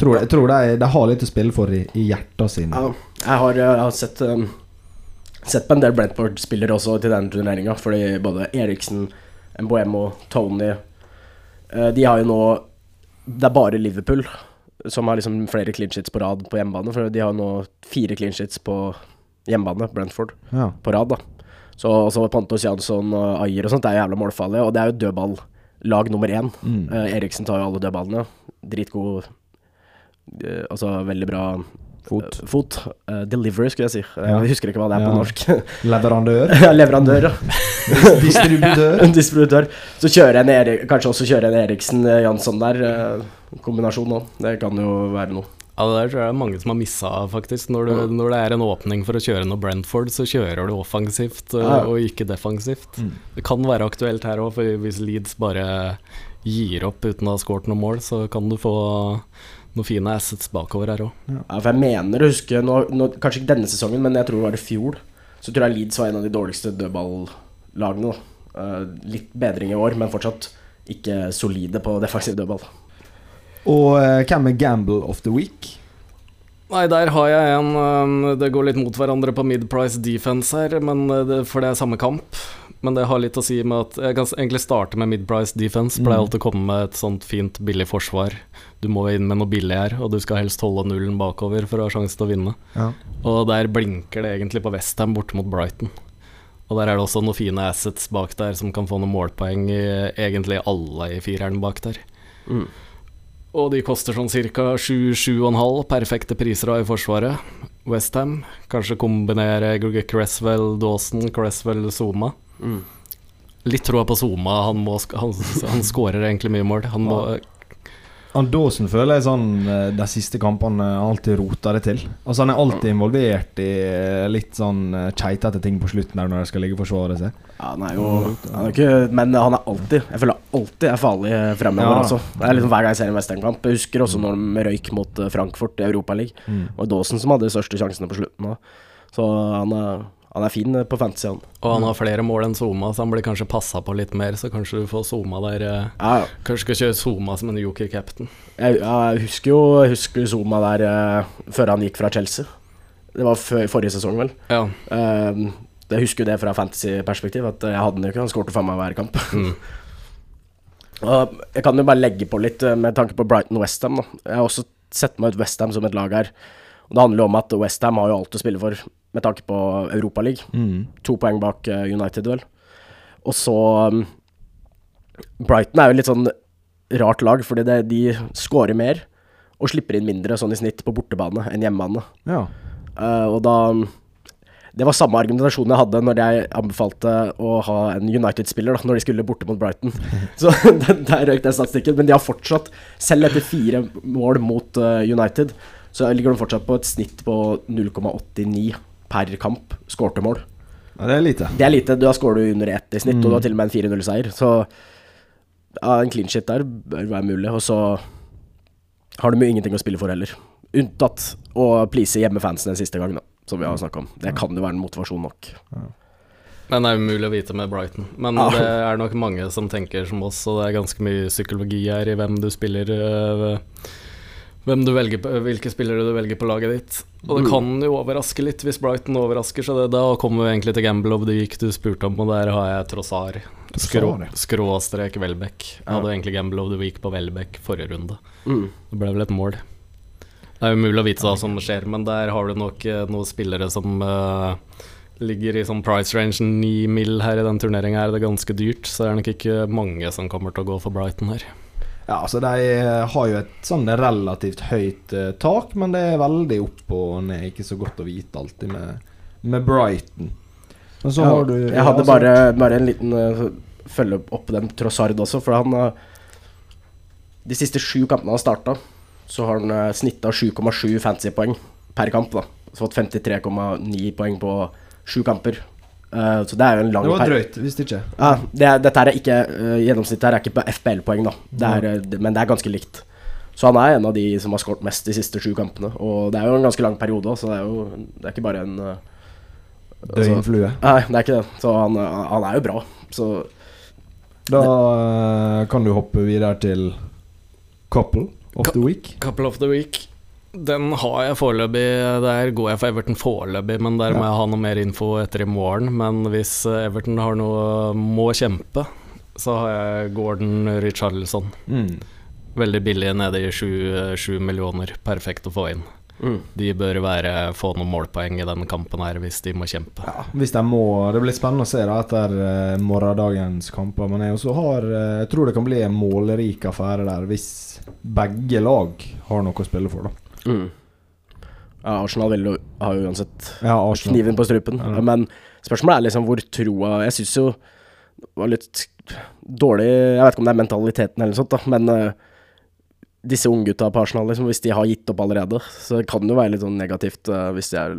Speaker 1: tror, Jeg tror de, de har litt å spille for i, i hjertene sine.
Speaker 4: Ja, jeg har, jeg har sett, um, sett på en del Brentford-spillere også til den turneringa, fordi både Eriksen, Mboemo, Tony eh, De har jo nå Det er bare Liverpool som har liksom flere clean sheets på rad på hjemmebane, for de har nå fire clean sheets på hjemmebane, Brentford,
Speaker 1: Ja.
Speaker 4: på rad, da. Så også Pantos Jansson og Ayer og sånt det er jævla målfarlige, og det er jo dødballag nummer én.
Speaker 1: Mm.
Speaker 4: Eh, Eriksen tar jo alle dødballene. Dritgod eh, Altså veldig bra
Speaker 1: Fot.
Speaker 4: eh, fot. Uh, delivery, skulle jeg si. Jeg husker ikke hva det er
Speaker 1: Ja.
Speaker 4: på norsk.
Speaker 1: Leverandør.
Speaker 4: Ja, Leverandør, ja.
Speaker 1: Distributør.
Speaker 4: En distributør. Så kjører en Erik, kanskje også kjører en Eriksen eh, Jansson der. eh, Kombinasjon nå. Det kan jo være noe.
Speaker 5: Ja, Det der tror jeg det er mange som har missa, faktisk. Når, du,
Speaker 4: Mm.
Speaker 5: når det er en åpning for å kjøre noe Brentford, så kjører du offensivt eh,
Speaker 4: Ja.
Speaker 5: og ikke defensivt.
Speaker 1: Mm.
Speaker 5: Det kan være aktuelt her òg, for hvis Leeds bare gir opp uten å ha skåret noe mål, så kan du få noen fine assets bakover her òg.
Speaker 4: Ja, for jeg mener å huske nå, nå, Kanskje ikke denne sesongen, men jeg tror det var i fjor. Så tror jeg Leeds var en av de dårligste dødballagene. Eh, litt bedring i år, men fortsatt ikke solide på defensiv dødball.
Speaker 1: Og eh, hvem er Gamble of the Week?
Speaker 5: Nei, der har jeg en um, Det går litt mot hverandre på mid-price defense her, men uh, det, for det er samme kamp. Men det har litt å si med at Jeg kan egentlig starte med mid-price defense. Pleier
Speaker 1: Mm.
Speaker 5: alltid å komme med et sånt fint, billig forsvar. Du må inn med noe billig her, og du skal helst holde nullen bakover for å ha sjanse til å vinne.
Speaker 1: Ja.
Speaker 5: Og der blinker det egentlig på Westham borte mot Brighton. Og der er det også noen fine assets bak der som kan få noen målpoeng i egentlig alle i fireren bak der.
Speaker 4: Mm.
Speaker 5: Og de koster sånn ca. 7-7,5. Perfekte priser av i forsvaret. Westham. Kanskje kombinere Cresswell, Dawson, Cresswell, Zuma.
Speaker 4: Mm.
Speaker 5: Litt troa på Zuma. Han, må, han, han skårer egentlig mye mål. Han må,
Speaker 1: Andåsen føler jeg sånn eh, de siste kampene alltid roter det til. Altså Han er alltid involvert i eh, litt sånn eh, keitete ting på slutten der når de skal ligge og forsvare seg.
Speaker 4: Ja, han er jo han er ikke, Men han er alltid Jeg føler alltid er farlig fremover.
Speaker 1: Ja.
Speaker 4: Altså. Det er liksom Hver gang jeg ser en westernkamp. Jeg husker også når de røyk mot Frankfurt i Europaligaen. Det var Dawson som hadde de største sjansene på slutten. Da. Så han er, han er fin eh, på fantasy, han.
Speaker 5: og han har flere mål enn Zuma, så han blir kanskje passa på litt mer. Så kanskje du får Zuma der. eh,
Speaker 4: Ja, ja.
Speaker 5: Kanskje skal kjøre Zuma som en joker-captain.
Speaker 4: Jeg, jeg husker jo jeg husker Zuma der uh, før han gikk fra Chelsea. Det var før, forrige sesong, vel.
Speaker 5: Ja.
Speaker 4: Uh, jeg husker jo det fra fantasy-perspektiv, at jeg hadde den jo ikke. Han skårte faen meg hver kamp.
Speaker 5: Mm.
Speaker 4: Og jeg kan jo bare legge på litt med tanke på Brighton Westham. Jeg har også sett meg ut Westham som et lag her. Og Det handler om at Westham har jo alt å spille for med tanke på Europaligaen. To poeng bak eh, United, vel. Og så um, Brighton er jo litt sånn rart lag, fordi det, de scorer mer og slipper inn mindre sånn i snitt på bortebane enn hjemmebane.
Speaker 1: Ja.
Speaker 4: Uh, og da Det var samme argumentasjon jeg hadde når jeg anbefalte å ha en United-spiller da når de skulle borte mot Brighton. Så der røyk den statistikken. Men de har fortsatt, selv etter fire mål mot uh, United, så ligger de fortsatt på et snitt på 0,89 per kamp skårte mål.
Speaker 1: ja, det er lite.
Speaker 4: Det er lite. Da skårer du under ett i snitt, og du har til og med en 4-0-seier. Så ja, en clean shit der bør være mulig. Og så har de jo ingenting å spille for heller. Unntatt å please hjemmefansen den siste gangen, da, som vi har snakka om. Det kan jo være en motivasjon nok.
Speaker 5: Men det er umulig å vite med Brighton. Men
Speaker 4: Ja.
Speaker 5: det er nok mange som tenker som oss, og det er ganske mye psykologi her i hvem du spiller øh, Hvem du velger Hvilke spillere du velger på laget ditt. Og det kan jo overraske litt hvis Brighton overrasker, så det, da kommer vi egentlig til Gamble of the Week du spurte om, og der har jeg Trossar. Skrå, skråstrek Welbeck. Jeg hadde egentlig Gamble of the Week på Welbeck forrige runde.
Speaker 4: Mm.
Speaker 5: Det ble vel et mål. Det er umulig å vite hva som skjer, men der har du nok eh, noen spillere som uh, ligger i sånn price range 9 mill. her i den turneringa. Er det ganske dyrt, så det er nok ikke mange som kommer til å gå for Brighton her.
Speaker 1: Ja, altså De eh, har jo et sånn relativt høyt uh, tak, men det er veldig opp og ned. Ikke så godt å vite alltid med, med Brighton. Men så
Speaker 4: Ja,
Speaker 1: har du
Speaker 4: jeg hadde
Speaker 1: altså-
Speaker 4: bare, bare en liten uh, følge opp på den Trossard også, for han uh, De siste sju kampene han starta, så har han uh, snitta 7,7 poeng per kamp. da Så fått 53,9 poeng på sju kamper. Uh, så det er jo en lang
Speaker 1: Det var drøyt, hvis det ikke.
Speaker 4: Ja, det er, dette er ikke uh, Gjennomsnittet her er ikke på FPL-poeng, da. Det er, det, men det er ganske likt. Så han er en av de som har skåret mest de siste sju kampene. Og det er jo en ganske lang periode, så det er jo Det er ikke bare en uh, altså-
Speaker 1: Døgnflue.
Speaker 4: Nei, det er ikke det. Så han, han er jo bra. Så
Speaker 1: Da eh, kan du hoppe videre til Couple of
Speaker 5: Ka-
Speaker 1: the Week.
Speaker 5: Couple of the week. Den har jeg foreløpig. Der går jeg for Everton foreløpig, men der må jeg ha noe mer info etter i morgen. Men hvis Everton har noe må kjempe, så har jeg Gordon Richarlison.
Speaker 1: Mm.
Speaker 5: Veldig billig, nede i sju millioner. Perfekt å få inn.
Speaker 4: mm.
Speaker 5: De bør være, få noen målpoeng i denne kampen her hvis de må kjempe.
Speaker 1: Ja, hvis de må Det blir spennende å se da etter uh, morgendagens kamper. Men jeg har uh, Jeg tror det kan bli en målrik affære der hvis begge lag har noe å spille for, da.
Speaker 4: Mm. Ja, Arsenal vil jo, har jo uansett
Speaker 1: Ja, Arsenal.
Speaker 4: kniven på strupen.
Speaker 1: Ja.
Speaker 4: Men spørsmålet er liksom hvor troa Jeg syns jo det var litt dårlig Jeg vet ikke om det er mentaliteten eller noe sånt, da, men uh, disse unggutta på Arsenal, liksom, hvis de har gitt opp allerede, så kan det jo være litt sånn negativt uh, hvis de er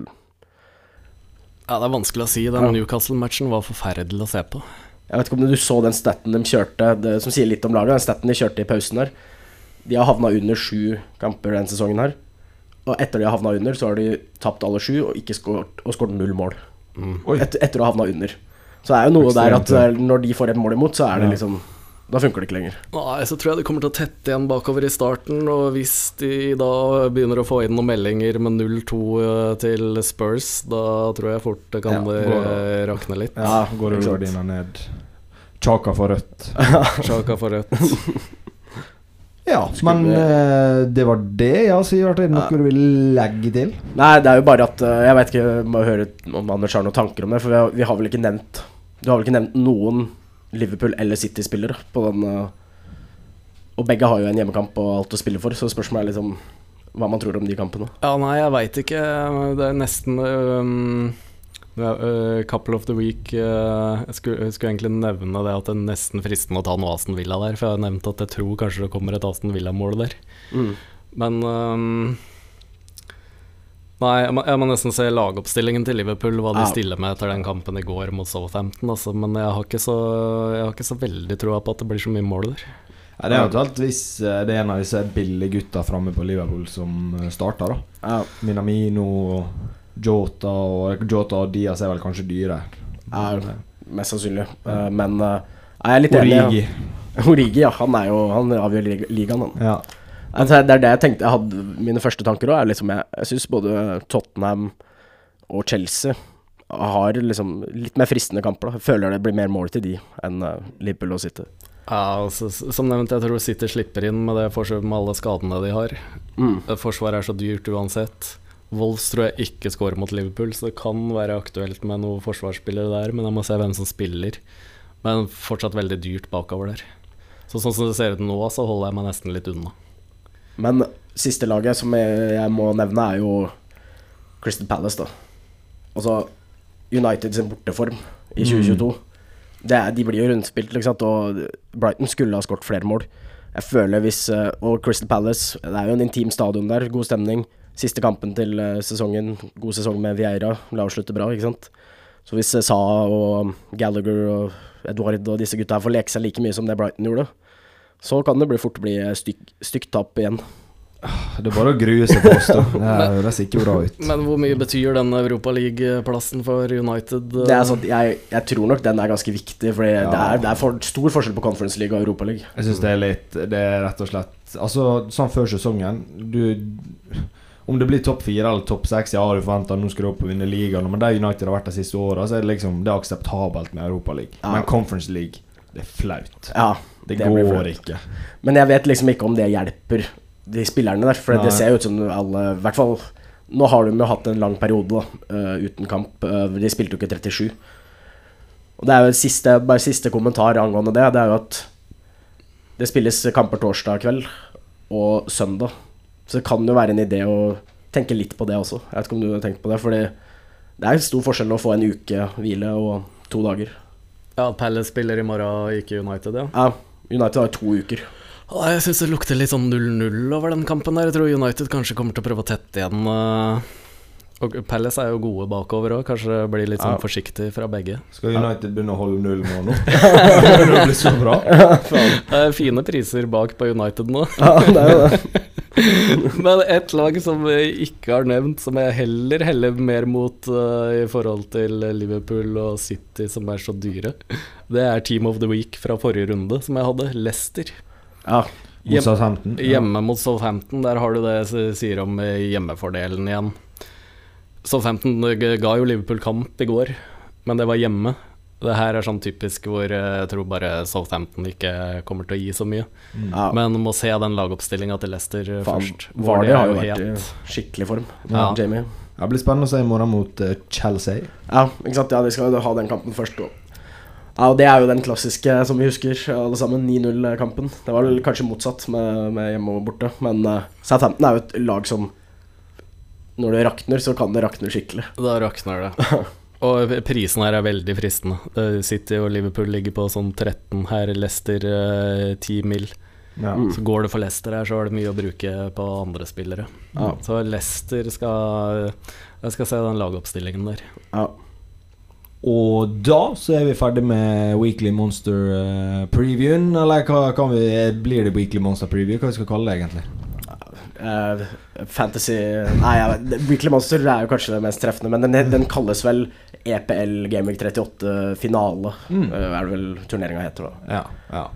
Speaker 5: Ja, Det er vanskelig å si. Den
Speaker 4: Ja.
Speaker 5: Newcastle-matchen var forferdelig å se på.
Speaker 4: Jeg vet ikke om du så den staten de kjørte, det, som sier litt om laget. Den staten de kjørte i pausen der. De har havna under sju kamper denne sesongen her. Og etter de har havna under, så har de tapt alle sju og ikke skåret og skåret null mål.
Speaker 1: Mm.
Speaker 4: Et, etter å ha havna under. Så det er jo noe der at eh, når de får et mål imot, så er det
Speaker 1: Ja.
Speaker 4: liksom Da funker det ikke lenger.
Speaker 5: Nei, så tror jeg det kommer til å tette igjen bakover i starten, og hvis de da begynner å få inn noen meldinger med 0-2 eh, til Spurs, da tror jeg fort det kan
Speaker 1: Ja,
Speaker 5: det,
Speaker 1: går-
Speaker 5: eh, rakne litt.
Speaker 1: Ja, går rullgardina ned. Chaka for rødt.
Speaker 5: Chaka for rødt.
Speaker 1: Ja, men eh, det var det, jeg har sagt. Er det noe du vil legge til?
Speaker 4: Nei, det er jo bare at eh, Jeg vet ikke, må høre om Anders har noen tanker om det. For vi har, vi har vel ikke nevnt Du har vel ikke nevnt noen Liverpool- eller City-spillere på den eh, Og begge har jo en hjemmekamp og alt å spille for, så spørsmålet er liksom hva man tror om de kampene.
Speaker 5: Ja, nei, jeg veit ikke. Det er nesten um, er, uh, Couple of the week uh, jeg, skulle, jeg skulle egentlig nevne det at det er nesten fristende å ta noe Aston Villa der, for jeg har nevnt at jeg tror kanskje det kommer et Aston Villa-mål der.
Speaker 4: Mm.
Speaker 5: Men um, Nei, jeg må, jeg må nesten se lagoppstillingen til Liverpool, hva de stiller med etter den kampen i går mot Southampton. Altså, men jeg har, ikke så, jeg har ikke så veldig troa på at det blir så mye mål der.
Speaker 1: Ja, det er eventuelt hvis eh, det er en av disse billige gutta framme på Liverpool som starter, da.
Speaker 4: Ja,
Speaker 1: Minamino, Jota og Jota og Diaz er vel kanskje dyre.
Speaker 4: ja, mest sannsynlig. Eh, men eh, jeg er litt enig.
Speaker 1: Origi.
Speaker 4: Ja. Origi, ja. Han er jo Han avgjør lig- ligaen, han.
Speaker 1: Ja.
Speaker 4: Altså, det er det jeg tenkte Jeg hadde Mine første tanker òg er liksom Jeg, jeg syns både Tottenham og Chelsea har liksom litt mer fristende kamper. da Jeg føler det blir mer mål til de enn eh, Liverpool og City.
Speaker 5: Ja, altså, Som nevnt, jeg tror City slipper inn med det forsøket med alle skadene de har.
Speaker 4: Mm.
Speaker 5: Forsvaret er så dyrt uansett. Wolves tror jeg ikke scorer mot Liverpool, så det kan være aktuelt med noen forsvarsspillere der, men jeg må se hvem som spiller. Men fortsatt veldig dyrt bakover der. Så sånn som det ser ut nå, så holder jeg meg nesten litt unna.
Speaker 4: Men siste laget som jeg, jeg må nevne, er jo Crystal Palace, da. Altså United sin borteform i 2022. Det er, de blir jo rundspilt, ikke sant, og Brighton skulle ha skåret flere mål. Jeg føler hvis eh, Og Crystal Palace, det er jo en intim stadion der, god stemning. Siste kampen til eh, sesongen, god sesong med Vieira, la oss slutte bra, ikke sant. Så hvis eh, Sa og Gallagher og Edward og disse gutta her får leke seg like mye som det Brighton gjorde, så kan det bli fort bli eh, stygt styk tap igjen.
Speaker 1: Det er bare å grue seg på oss, da. Det høres ikke bra ut.
Speaker 5: Men hvor mye betyr den Europaliga-plassen for United?
Speaker 4: Det er sånn, jeg, jeg tror nok den er ganske viktig, for det, er, det er for stor forskjell på Conference League og Europa League.
Speaker 1: Jeg syns det er litt Det er rett og slett Altså, sånn før sesongen Du Om det blir topp fire eller topp seks, ja, du forventer nå skal du opp og vinne ligaen, men der United har vært de siste åra, så er det liksom Det er akseptabelt med Europaligaen.
Speaker 4: Ja.
Speaker 1: Men Conference League, det er flaut.
Speaker 4: Ja,
Speaker 1: Det,
Speaker 4: det
Speaker 1: går ikke.
Speaker 4: Men jeg vet liksom ikke om det hjelper de spillerne der, for
Speaker 1: Nei.
Speaker 4: det ser jo ut som alle I hvert fall Nå har de jo hatt en lang periode da, uh, uten kamp. Uh, de spilte jo ikke 37. Og det er jo siste, bare siste kommentar angående det. Det er jo at det spilles kamper torsdag kveld og søndag. Så det kan jo være en idé å tenke litt på det også. Jeg vet ikke om du har tenkt på det, fordi det er stor forskjell å få en uke hvile og to dager.
Speaker 5: Ja, Palace spiller i morgen, ikke United, ja.
Speaker 4: Ja, United har to uker.
Speaker 5: Jeg syns det lukter litt sånn 0-0 over den kampen der. Jeg tror United kanskje kommer til å prøve å tette igjen. eh, Og Palace er jo gode bakover òg, kanskje blir litt sånn
Speaker 4: Ja.
Speaker 5: forsiktig fra begge.
Speaker 1: Skal United begynne å holde null nå? nå? det blir så bra.
Speaker 5: Det er fine priser bak på United nå.
Speaker 4: Ja, det er jo det.
Speaker 5: Men et lag som vi ikke har nevnt, som jeg heller heller mer mot uh, i forhold til Liverpool og City, som er så dyre, det er Team of the Week fra forrige runde, som jeg hadde. Leicester.
Speaker 4: Ja,
Speaker 1: Mot
Speaker 5: Hjem-
Speaker 1: Southampton. Ja.
Speaker 5: Hjemme mot Southampton, der har du det jeg sier om eh, hjemmefordelen igjen. Southampton eh, ga jo Liverpool kamp i går, men det var hjemme. Det her er sånn typisk hvor eh, jeg tror bare Southampton ikke kommer til å gi så mye.
Speaker 4: ja.
Speaker 5: Men må se den lagoppstillinga til Leicester
Speaker 4: Faen,
Speaker 5: først.
Speaker 4: Var
Speaker 5: det
Speaker 4: har jo vært i
Speaker 5: helt-
Speaker 4: skikkelig form.
Speaker 5: Ja.
Speaker 4: Jamie.
Speaker 1: Det blir spennende å se i morgen mot uh, Chelsea.
Speaker 4: Ja, ikke sant. Ja, de skal jo ha den kampen først. Og. Ja, og Det er jo den klassiske som vi husker, alle sammen. 9-0-kampen. Det var vel kanskje motsatt med, med hjemme og borte, men uh, Southampton er jo et lag som Når det rakner, så kan det rakne skikkelig.
Speaker 5: Da rakner det. Og prisen her er veldig fristende. Eh, City og Liverpool ligger på sånn 13 her, Leicester eh, 10 mil.
Speaker 1: Ja.
Speaker 4: Mm.
Speaker 5: Så går det for Leicester her, så er det mye å bruke på andre spillere.
Speaker 4: Ja.
Speaker 5: Så Leicester skal Jeg skal se den lagoppstillingen der.
Speaker 4: Ja.
Speaker 1: Og da så er vi ferdig med Weekly Monster-previewen. Eller hva kan vi Blir det Weekly Monster Preview? Hva vi skal kalle det egentlig?
Speaker 4: Eh, fantasy Nei, jeg vet, Weekly Monster er jo kanskje det mest treffende, men den, den kalles vel EPL Gaming 38 finale,
Speaker 1: Mm.
Speaker 4: eh, er det vel turneringa heter, da.
Speaker 1: Ja, ja.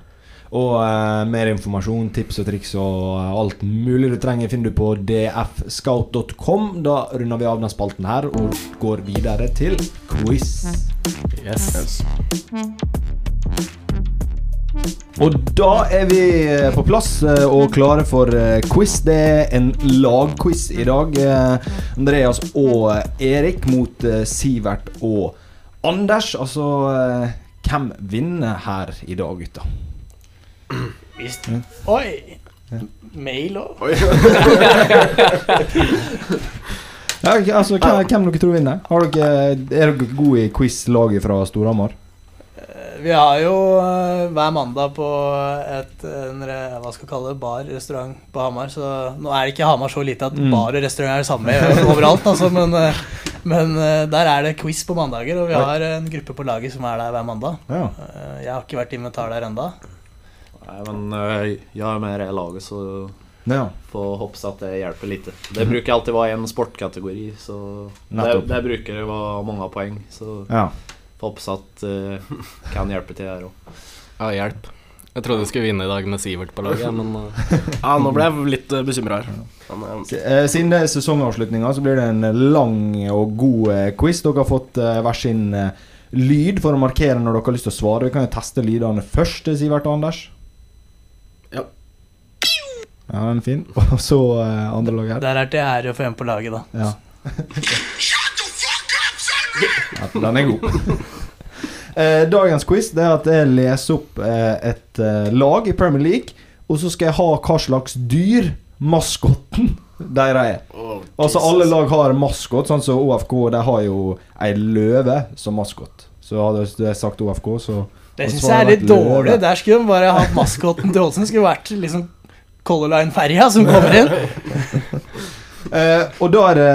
Speaker 1: Og uh, mer informasjon, tips og triks og uh, alt mulig du trenger, finner du på dfscout.com. Da runder vi av den spalten her og går videre til quiz.
Speaker 5: Yes. Yes.
Speaker 1: Og da er vi eh, på plass eh, og klare for eh, quiz. Det er en lagquiz i dag. Andreas og Erik mot Sivert og Anders. Altså Hvem vinner her i dag, gutta?
Speaker 2: Visst. Oi! Mail òg.
Speaker 1: Ja, altså, hvem, hvem dere tror vinner? Har dere, er dere gode i quiz-laget fra Storhamar?
Speaker 2: Vi har jo eh, hver mandag på et en, re- hva skal kalle det, bar, restaurant på Hamar. Så nå er ikke Hamar så lite at
Speaker 1: Mm.
Speaker 2: bar og restaurant er det samme overalt, altså, men, eh, men eh, der er det quiz på mandager, og vi har en gruppe på laget som er der hver mandag.
Speaker 1: Ja.
Speaker 2: Jeg har ikke vært inventar der enda.
Speaker 3: Nei, men jeg er med i laget, så
Speaker 1: ja.
Speaker 3: får håpe at det hjelper lite. Det bruker alltid være en sportkategori, så det, det bruker å være mange poeng. Så
Speaker 1: ja.
Speaker 3: Håpe at det kan hjelpe til her òg.
Speaker 5: Ja, hjelp. Jeg trodde du skulle vinne i dag med Sivert på laget, men uh,
Speaker 4: Ja, nå ble jeg litt uh, bekymra her. Men, uh,
Speaker 1: eh, Siden det er sesongavslutninga, så blir det en lang og god eh, quiz. Dere har fått eh, hver sin eh, lyd for å markere når dere har lyst til å svare. Vi kan jo teste lydene først, Sivert og Anders.
Speaker 4: Ja.
Speaker 1: Ja, den er fin. Og så eh, andre lag her.
Speaker 2: Der er til ære for en på laget, da.
Speaker 1: Ja. ja, den er god. Eh, dagens quiz det er at jeg leser opp eh, et eh, lag i Premier League, og så skal jeg ha hva slags dyr maskotten deres er.
Speaker 4: Oh,
Speaker 1: Altså Alle lag har maskot, sånn som OFK. De har jo ei løve som maskot. Så hadde jeg sagt OFK, så
Speaker 2: Det syns jeg er litt dårlig. Der skulle de bare hatt maskoten til Ålesund. Skulle vært liksom Color Line-ferja som kommer inn.
Speaker 1: Eh, og da er det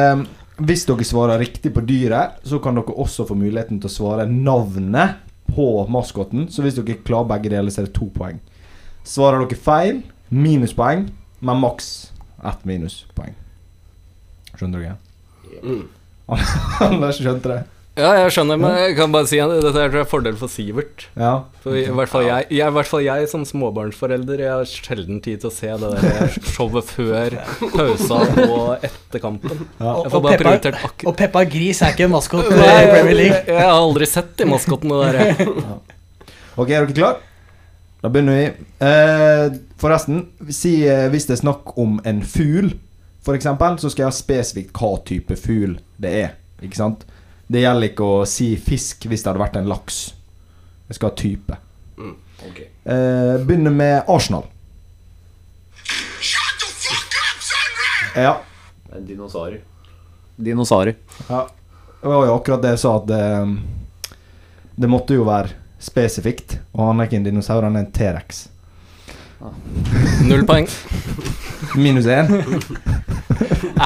Speaker 1: Hvis dere svarer riktig på dyret, så kan dere også få muligheten til å svare navnet på maskoten. Så hvis dere klarer begge deler, så er det to poeng. Svarer dere feil, minuspoeng, men maks ett minuspoeng. Skjønner dere?
Speaker 4: Mm.
Speaker 1: Anders skjønte det?
Speaker 5: Ja, jeg skjønner, men jeg kan bare si at dette er fordel for Sivert.
Speaker 1: Ja.
Speaker 5: For i hvert fall jeg, jeg, i hvert fall jeg som småbarnsforelder Jeg har sjelden tid til å se det der showet før pausa og etter kampen.
Speaker 1: ja.
Speaker 2: Og, og, Peppa, og Peppa Gris er ikke en maskot i Premier League.
Speaker 5: Jeg har aldri sett de maskottene der.
Speaker 1: Ok, er dere klar? Da begynner vi. Eh, forresten, si eh, hvis det er snakk om en fugl, for eksempel, så skal jeg ha spesifikt hva type fugl det er. Ikke sant? Det gjelder ikke å si fisk hvis det hadde vært en laks. Jeg skal ha type.
Speaker 3: Ok.
Speaker 1: Eh, begynner med Arsenal. up,
Speaker 3: Det Ja. en dinosaurer. Dinosaurer.
Speaker 1: ja. Det var jo akkurat det jeg sa, at det, det måtte jo være spesifikt. Og han er ikke en dinosaur, han er en T-rex.
Speaker 5: Null poeng.
Speaker 1: Minus én.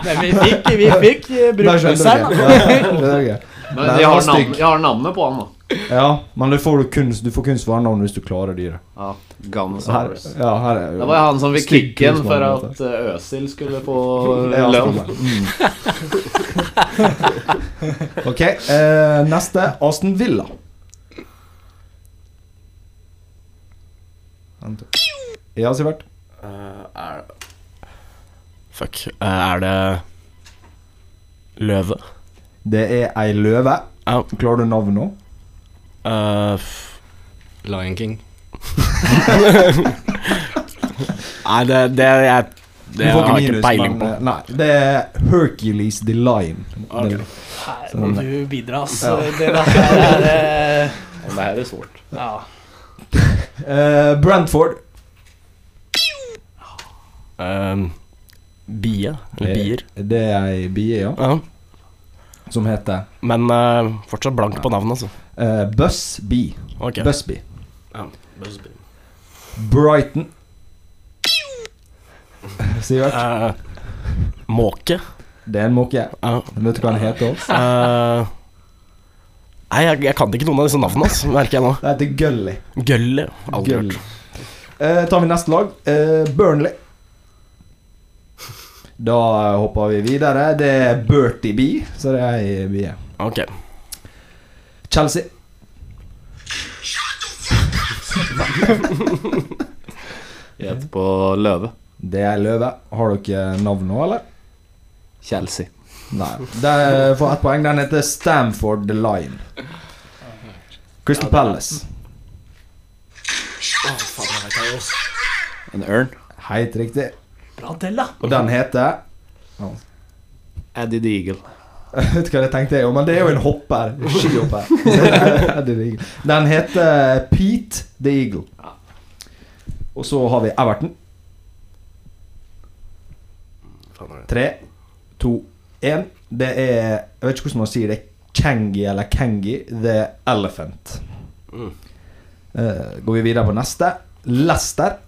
Speaker 2: Nei, vi fikk, vi fikk eh, brukt busseren, da.
Speaker 1: Ja, det er gøy.
Speaker 3: Men jeg har, navn, jeg har navnet på han, da.
Speaker 1: Ja, men du får, kun, du får kun svare navnet hvis du klarer dyret.
Speaker 3: Ja,
Speaker 1: Her, ja, her er
Speaker 3: Det var han som fikk kicken for at eh, Øsil skulle få lønn.
Speaker 1: Mm. ok, eh, neste. Aston Villa. Ja, Sivert.
Speaker 4: Uh, er Fuck. Uh, er det løve?
Speaker 1: Det er ei løve.
Speaker 4: Ja.
Speaker 1: Klarer du navnet nå?
Speaker 4: Uh,
Speaker 5: Lion King.
Speaker 4: nei, det, det jeg
Speaker 1: Du
Speaker 4: Det har jeg ikke
Speaker 1: minus,
Speaker 4: peiling på.
Speaker 1: eh, Nei, det er Hercules the Lion. Okay.
Speaker 2: Her må du bidra, ass.
Speaker 1: Ja.
Speaker 2: Det der er eh,
Speaker 3: Det her er svårt.
Speaker 2: Ja.
Speaker 1: Uh, Brantford.
Speaker 4: Um, bie? Eller bier?
Speaker 1: Det er ei bie, ja.
Speaker 4: Ja.
Speaker 1: Som heter
Speaker 4: Men uh, fortsatt blank på navnet, altså.
Speaker 1: uh, Busby.
Speaker 4: Okay.
Speaker 1: Busby.
Speaker 4: Ja.
Speaker 1: Brighton. Sivert.
Speaker 4: Uh, måke?
Speaker 1: Det er en måke.
Speaker 4: Ja.
Speaker 1: Vet du hva den heter? også?
Speaker 4: Uh, nei, jeg, jeg kan ikke noen av disse navnene, altså, merker jeg nå.
Speaker 1: Det heter Gully.
Speaker 4: Gully. Aldri
Speaker 1: Gully.
Speaker 4: hørt.
Speaker 1: Eh, tar vi neste lag. Eh, Burnley. Da hopper vi videre. Det er Bertie B, så det er ei bie.
Speaker 4: Ok.
Speaker 1: Chelsea.
Speaker 3: Gjett på løve.
Speaker 1: Det er løve. Har dere navn nå, eller?
Speaker 3: Chelsea.
Speaker 1: Nei. Det får ett poeng. Den heter Stamford the Line. Crystal Palace.
Speaker 3: En ørn.
Speaker 1: Helt riktig.
Speaker 2: Bra til, da.
Speaker 1: Og den heter
Speaker 3: Eddie the Eagle.
Speaker 1: Vet du hva jeg tenkte? Jo, men det er jo en hopper. Skihopper. Det er det Eagle. Den heter Pete the Eagle. Og så har vi Everton. Tre, to, én. Det er Jeg vet ikke hvordan man sier det. Kengi eller Kengi the Elephant. Eh, går vi videre på neste. Lester.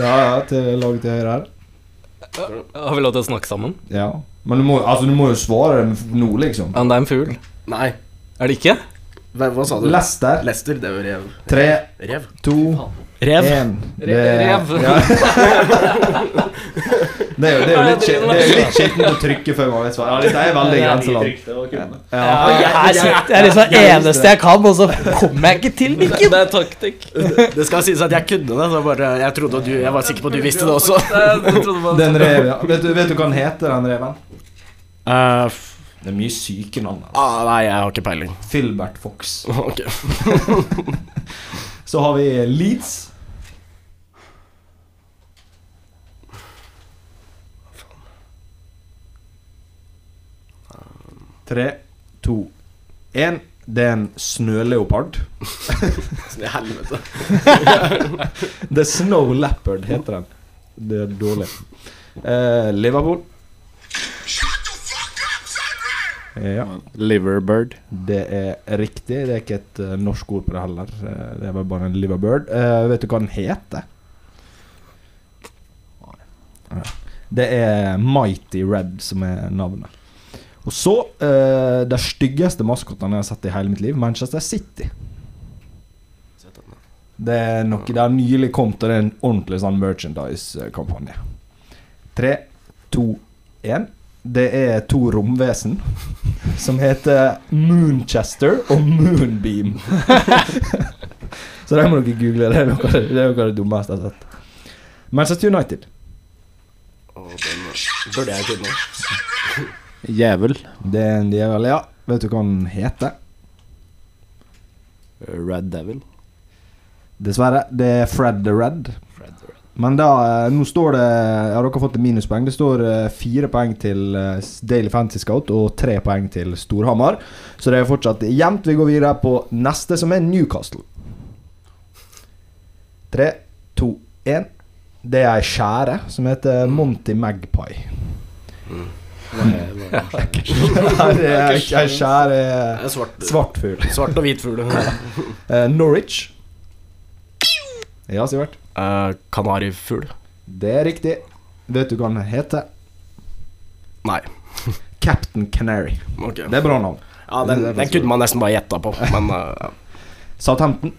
Speaker 1: Ja, ja, til laget til høyre her.
Speaker 5: Har vi lov til å snakke sammen?
Speaker 1: Ja. Men du må, altså, du må jo svare nå, liksom.
Speaker 5: Men det er en fugl.
Speaker 4: Nei.
Speaker 5: Er det ikke?
Speaker 4: Hva, hva sa du?
Speaker 1: Lester.
Speaker 4: Lester, det er jo rev.
Speaker 1: Tre,
Speaker 4: Rev?
Speaker 1: to,
Speaker 5: Rev.
Speaker 1: én. Det,
Speaker 5: Rev.
Speaker 1: Ja. det er jo, det er jo litt, det er jo litt skittent å trykke før man vet svaret. Ja, dette er veldig grenseland. Ja.
Speaker 2: er liksom liksom eneste jeg kan, og så kommer jeg ikke til hvilken.
Speaker 5: Det er taktikk.
Speaker 4: Det skal sies at jeg kunne det. Så bare, jeg trodde at du Jeg var sikker på at du visste det også.
Speaker 1: Den rev, ja. Vet du, vet du hva den heter, den reven?
Speaker 4: Uh,
Speaker 1: Det er mye syke navn. altså.
Speaker 4: ah, nei, jeg har ikke peiling.
Speaker 1: Filbert Fox.
Speaker 4: Okay.
Speaker 1: Så har vi Leeds. Tre, to, én. Det er en snøleopard.
Speaker 4: I helvete.
Speaker 1: The Snow Leopard heter den. Det er dårlig. Eh, Liverpool. Ja,
Speaker 3: Liverbird.
Speaker 1: det er riktig. Det er ikke et uh, norsk ord på det heller. Eh, det var bare en liverbird. Uh, vet du hva den heter? Det er Mighty Red som er navnet. Og så uh, De styggeste maskotene jeg har sett i hele mitt liv, Manchester City. Det er noe der nylig det er en ordentlig sånn merchandise-kampanje. Tre, to, én. Det er to romvesen som heter Moonchester og Moonbeam. Så det må dere google. Det er noe, det er av det dummeste jeg har sett. Manchester United.
Speaker 4: Å, den burde jeg kunne.
Speaker 3: Jævel.
Speaker 1: Det er en djevel, ja. Vet du hva han heter?
Speaker 3: Red Devil.
Speaker 1: Dessverre. Det er Fred the Red. Men da, eh, nå står det Ja, dere har fått et minuspoeng. Det står eh, fire poeng til eh, Daily Fantasy Scout og tre poeng til Storhamar. Så det er fortsatt jevnt. Vi går videre på neste, som er Newcastle. Tre, to, én. Det er ei skjære som heter Monty Magpie. Er ei
Speaker 4: skjær er svart,
Speaker 1: Svart fugl.
Speaker 4: svart og hvit fugl.
Speaker 1: Eh, Norwich. Ja, Sivert.
Speaker 4: Uh, Kanarifugl.
Speaker 1: Det er riktig. Vet du hva den heter?
Speaker 4: Nei.
Speaker 1: Captain Canary.
Speaker 4: Ok.
Speaker 1: Det er bra navn.
Speaker 4: Ja, den, den kunne man nesten bare gjetta på, men uh, ja.
Speaker 1: Southampton.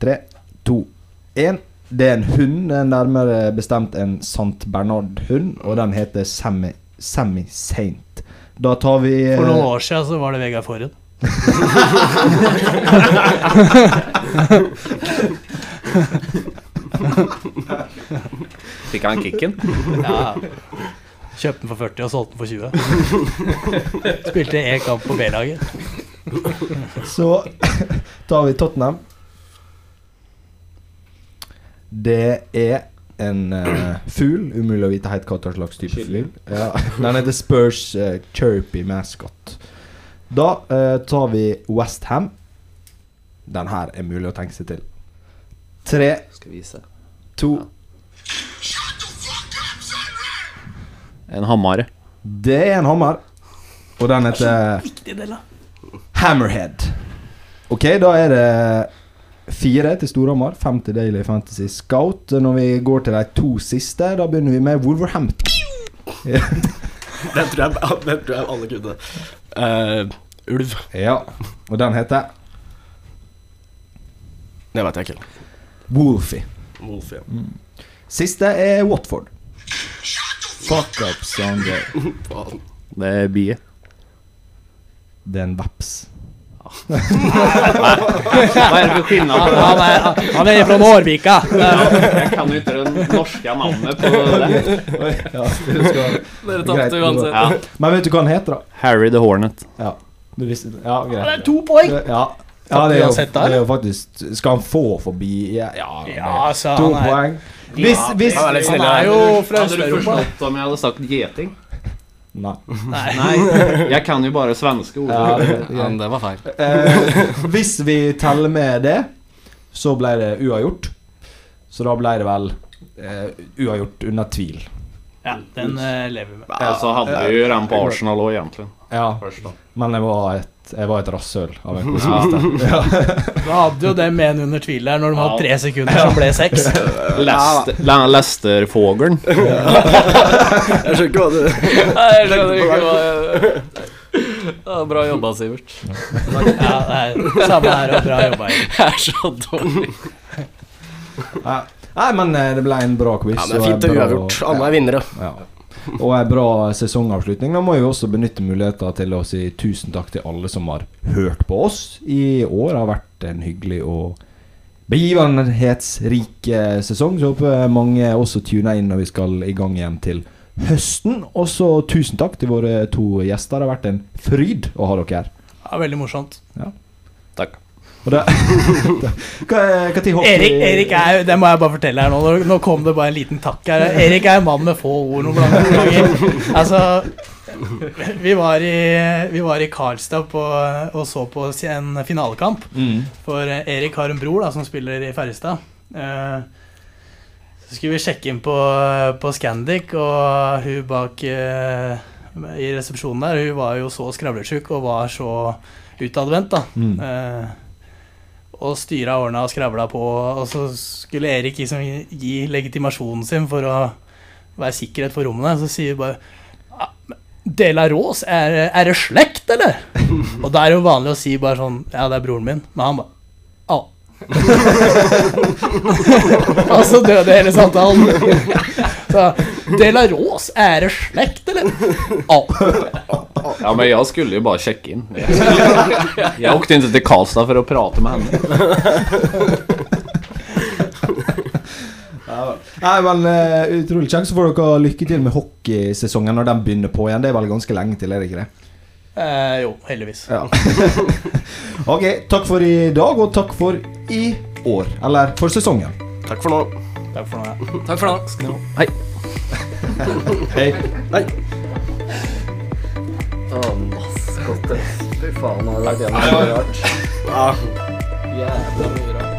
Speaker 1: Tre, to, én. Det er en hund, eh, nærmere bestemt en Sant Bernard-hund, og den heter Sammy, Sammy Saint. Da tar vi eh,
Speaker 2: For noen år siden så var det Vegard Forhud.
Speaker 3: Fikk han kicken?
Speaker 2: Ja. Kjøpte den for 40 og solgte den for 20. Spilte én kamp på B-laget.
Speaker 1: Så tar vi Tottenham. Det er en uh, fugl. Umulig å vite helt hva slags type fugl. Ja, den heter Spurs uh, Chirpy Mascot. Da uh, tar vi Westham. Den her er mulig å tenke seg til. Tre,
Speaker 3: Skal vi se.
Speaker 1: to
Speaker 3: En hammare.
Speaker 1: Det er en hammer. Og den heter. Hammerhead. Ok, da er det fire til Storhamar, fem til Daily Fantasy Scout. Når vi går til de to siste, da begynner vi med Wolverhampton. Ja.
Speaker 4: Den tror jeg, den tror jeg alle kunne. Uh, ulv.
Speaker 1: ja. Og den heter
Speaker 4: Det vet jeg ikke.
Speaker 1: Wolfie.
Speaker 4: Wolfie ja.
Speaker 1: Siste er Watford. Fuck up Sunday.
Speaker 3: Det er bie.
Speaker 1: Det er en veps.
Speaker 3: Hva er det for skillnad på?
Speaker 2: Han er, han er fra Nårvika.
Speaker 3: Jeg kan jo ikke det norske navnet på det.
Speaker 1: Ja,
Speaker 5: Dere tapte uansett.
Speaker 3: Ja.
Speaker 1: Men vet du hva han heter, da?
Speaker 3: Harry the Hornet.
Speaker 1: Ja, du visste det. Ja, greit.
Speaker 2: Det er to poeng!
Speaker 1: Ja, Ja, det er, jo, det er jo faktisk Skal han få forbi Ja, ja,
Speaker 2: Ja, altså,
Speaker 1: to
Speaker 2: han er-
Speaker 1: poeng. Hvis, hvis
Speaker 4: han er
Speaker 2: Han er jo fra
Speaker 3: Hadde du forstått om jeg hadde sagt geting?
Speaker 1: Nei.
Speaker 2: Nei.
Speaker 3: Nei, jeg kan jo bare svenske ord.
Speaker 1: Ja, det,
Speaker 5: Ja, men det var feil.
Speaker 1: Eh, hvis vi teller med det, så ble det uavgjort. Så da ble det vel eh, uavgjort under tvil.
Speaker 2: Ja, den eh, lever vi med.
Speaker 3: Ja, så hadde vi jo den på Arsenal òg, egentlig.
Speaker 1: Ja,
Speaker 3: Først
Speaker 1: men jeg var et, jeg var et rasshøl av en kosmist. Ja.
Speaker 2: Du hadde jo det med en under tvil der, når de hadde tre sekunder som ble seks.
Speaker 3: Lesterfogelen.
Speaker 4: Jeg skjønner ikke hva du
Speaker 5: Nei, jeg skjønner ikke hva ja, Bra jobba, Sivert.
Speaker 2: Ja, er samme her, og bra jobba.
Speaker 5: Jeg er så dårlig.
Speaker 1: Nei, men eh, det ble en bra quiz.
Speaker 4: Ja, men det er fint og
Speaker 1: bra-
Speaker 4: uavgjort. Alle er vinnere.
Speaker 1: Ja. Og en bra sesongavslutning. Da må vi også benytte muligheten til å si tusen takk til alle som har hørt på oss i år. Det har vært en hyggelig og begivenhetsrik sesong. Så håper jeg mange også tuner inn når vi skal i gang igjen til høsten. Og så tusen takk til våre to gjester. Det har vært en fryd å ha dere her.
Speaker 2: Ja, veldig morsomt.
Speaker 3: Takk.
Speaker 1: Og det, hva, hva
Speaker 2: Erik, Erik er Det må jeg bare fortelle her nå. Nå- kom det bare en liten takk her. Erik er en mann med få ord noen ganger. Altså vi var, i, vi var i Karlstad på, og så på en finalekamp.
Speaker 1: Mm.
Speaker 2: For eh, Erik har en bror da, som spiller i Ferjestad. Eh, så skulle vi sjekke inn på, på Scandic, og hun bak eh, i resepsjonen der, hun var jo så skravlesjuk og var så utadvendt, da.
Speaker 1: Mm.
Speaker 2: Og styra årene og skravla på, og så skulle Erik liksom gi legitimasjonen sin for å være sikkerhet for rommene. Så sier vi bare De la Dela Rås, er, er det slekt, eller? og da er det jo vanlig å si bare sånn Ja, det er broren min. Men han bare Å. og så døde hele samtalen. Så Dela Rås, er det slekt, eller?
Speaker 3: Ja, men jeg skulle jo bare sjekke inn. Jeg åkte ikke til Karlstad for å prate med henne.
Speaker 1: Nei, men uh, Utrolig kjekt. Så får dere lykke til med hockeysesongen når den begynner på igjen. Det er vel ganske lenge til, er det ikke det?
Speaker 2: Eh, jo, heldigvis.
Speaker 1: Ja. ok, takk for i dag, og takk for i år. Eller for sesongen.
Speaker 4: Takk for nå.
Speaker 2: Takk for nå. Ja.
Speaker 5: Takk for nå. Skal du ha. Hei.
Speaker 1: Hei.
Speaker 5: Å, maskotte. Fy faen, nå har jeg lagt gjennom mye rart.
Speaker 4: Ja.
Speaker 5: Jævla mye rart.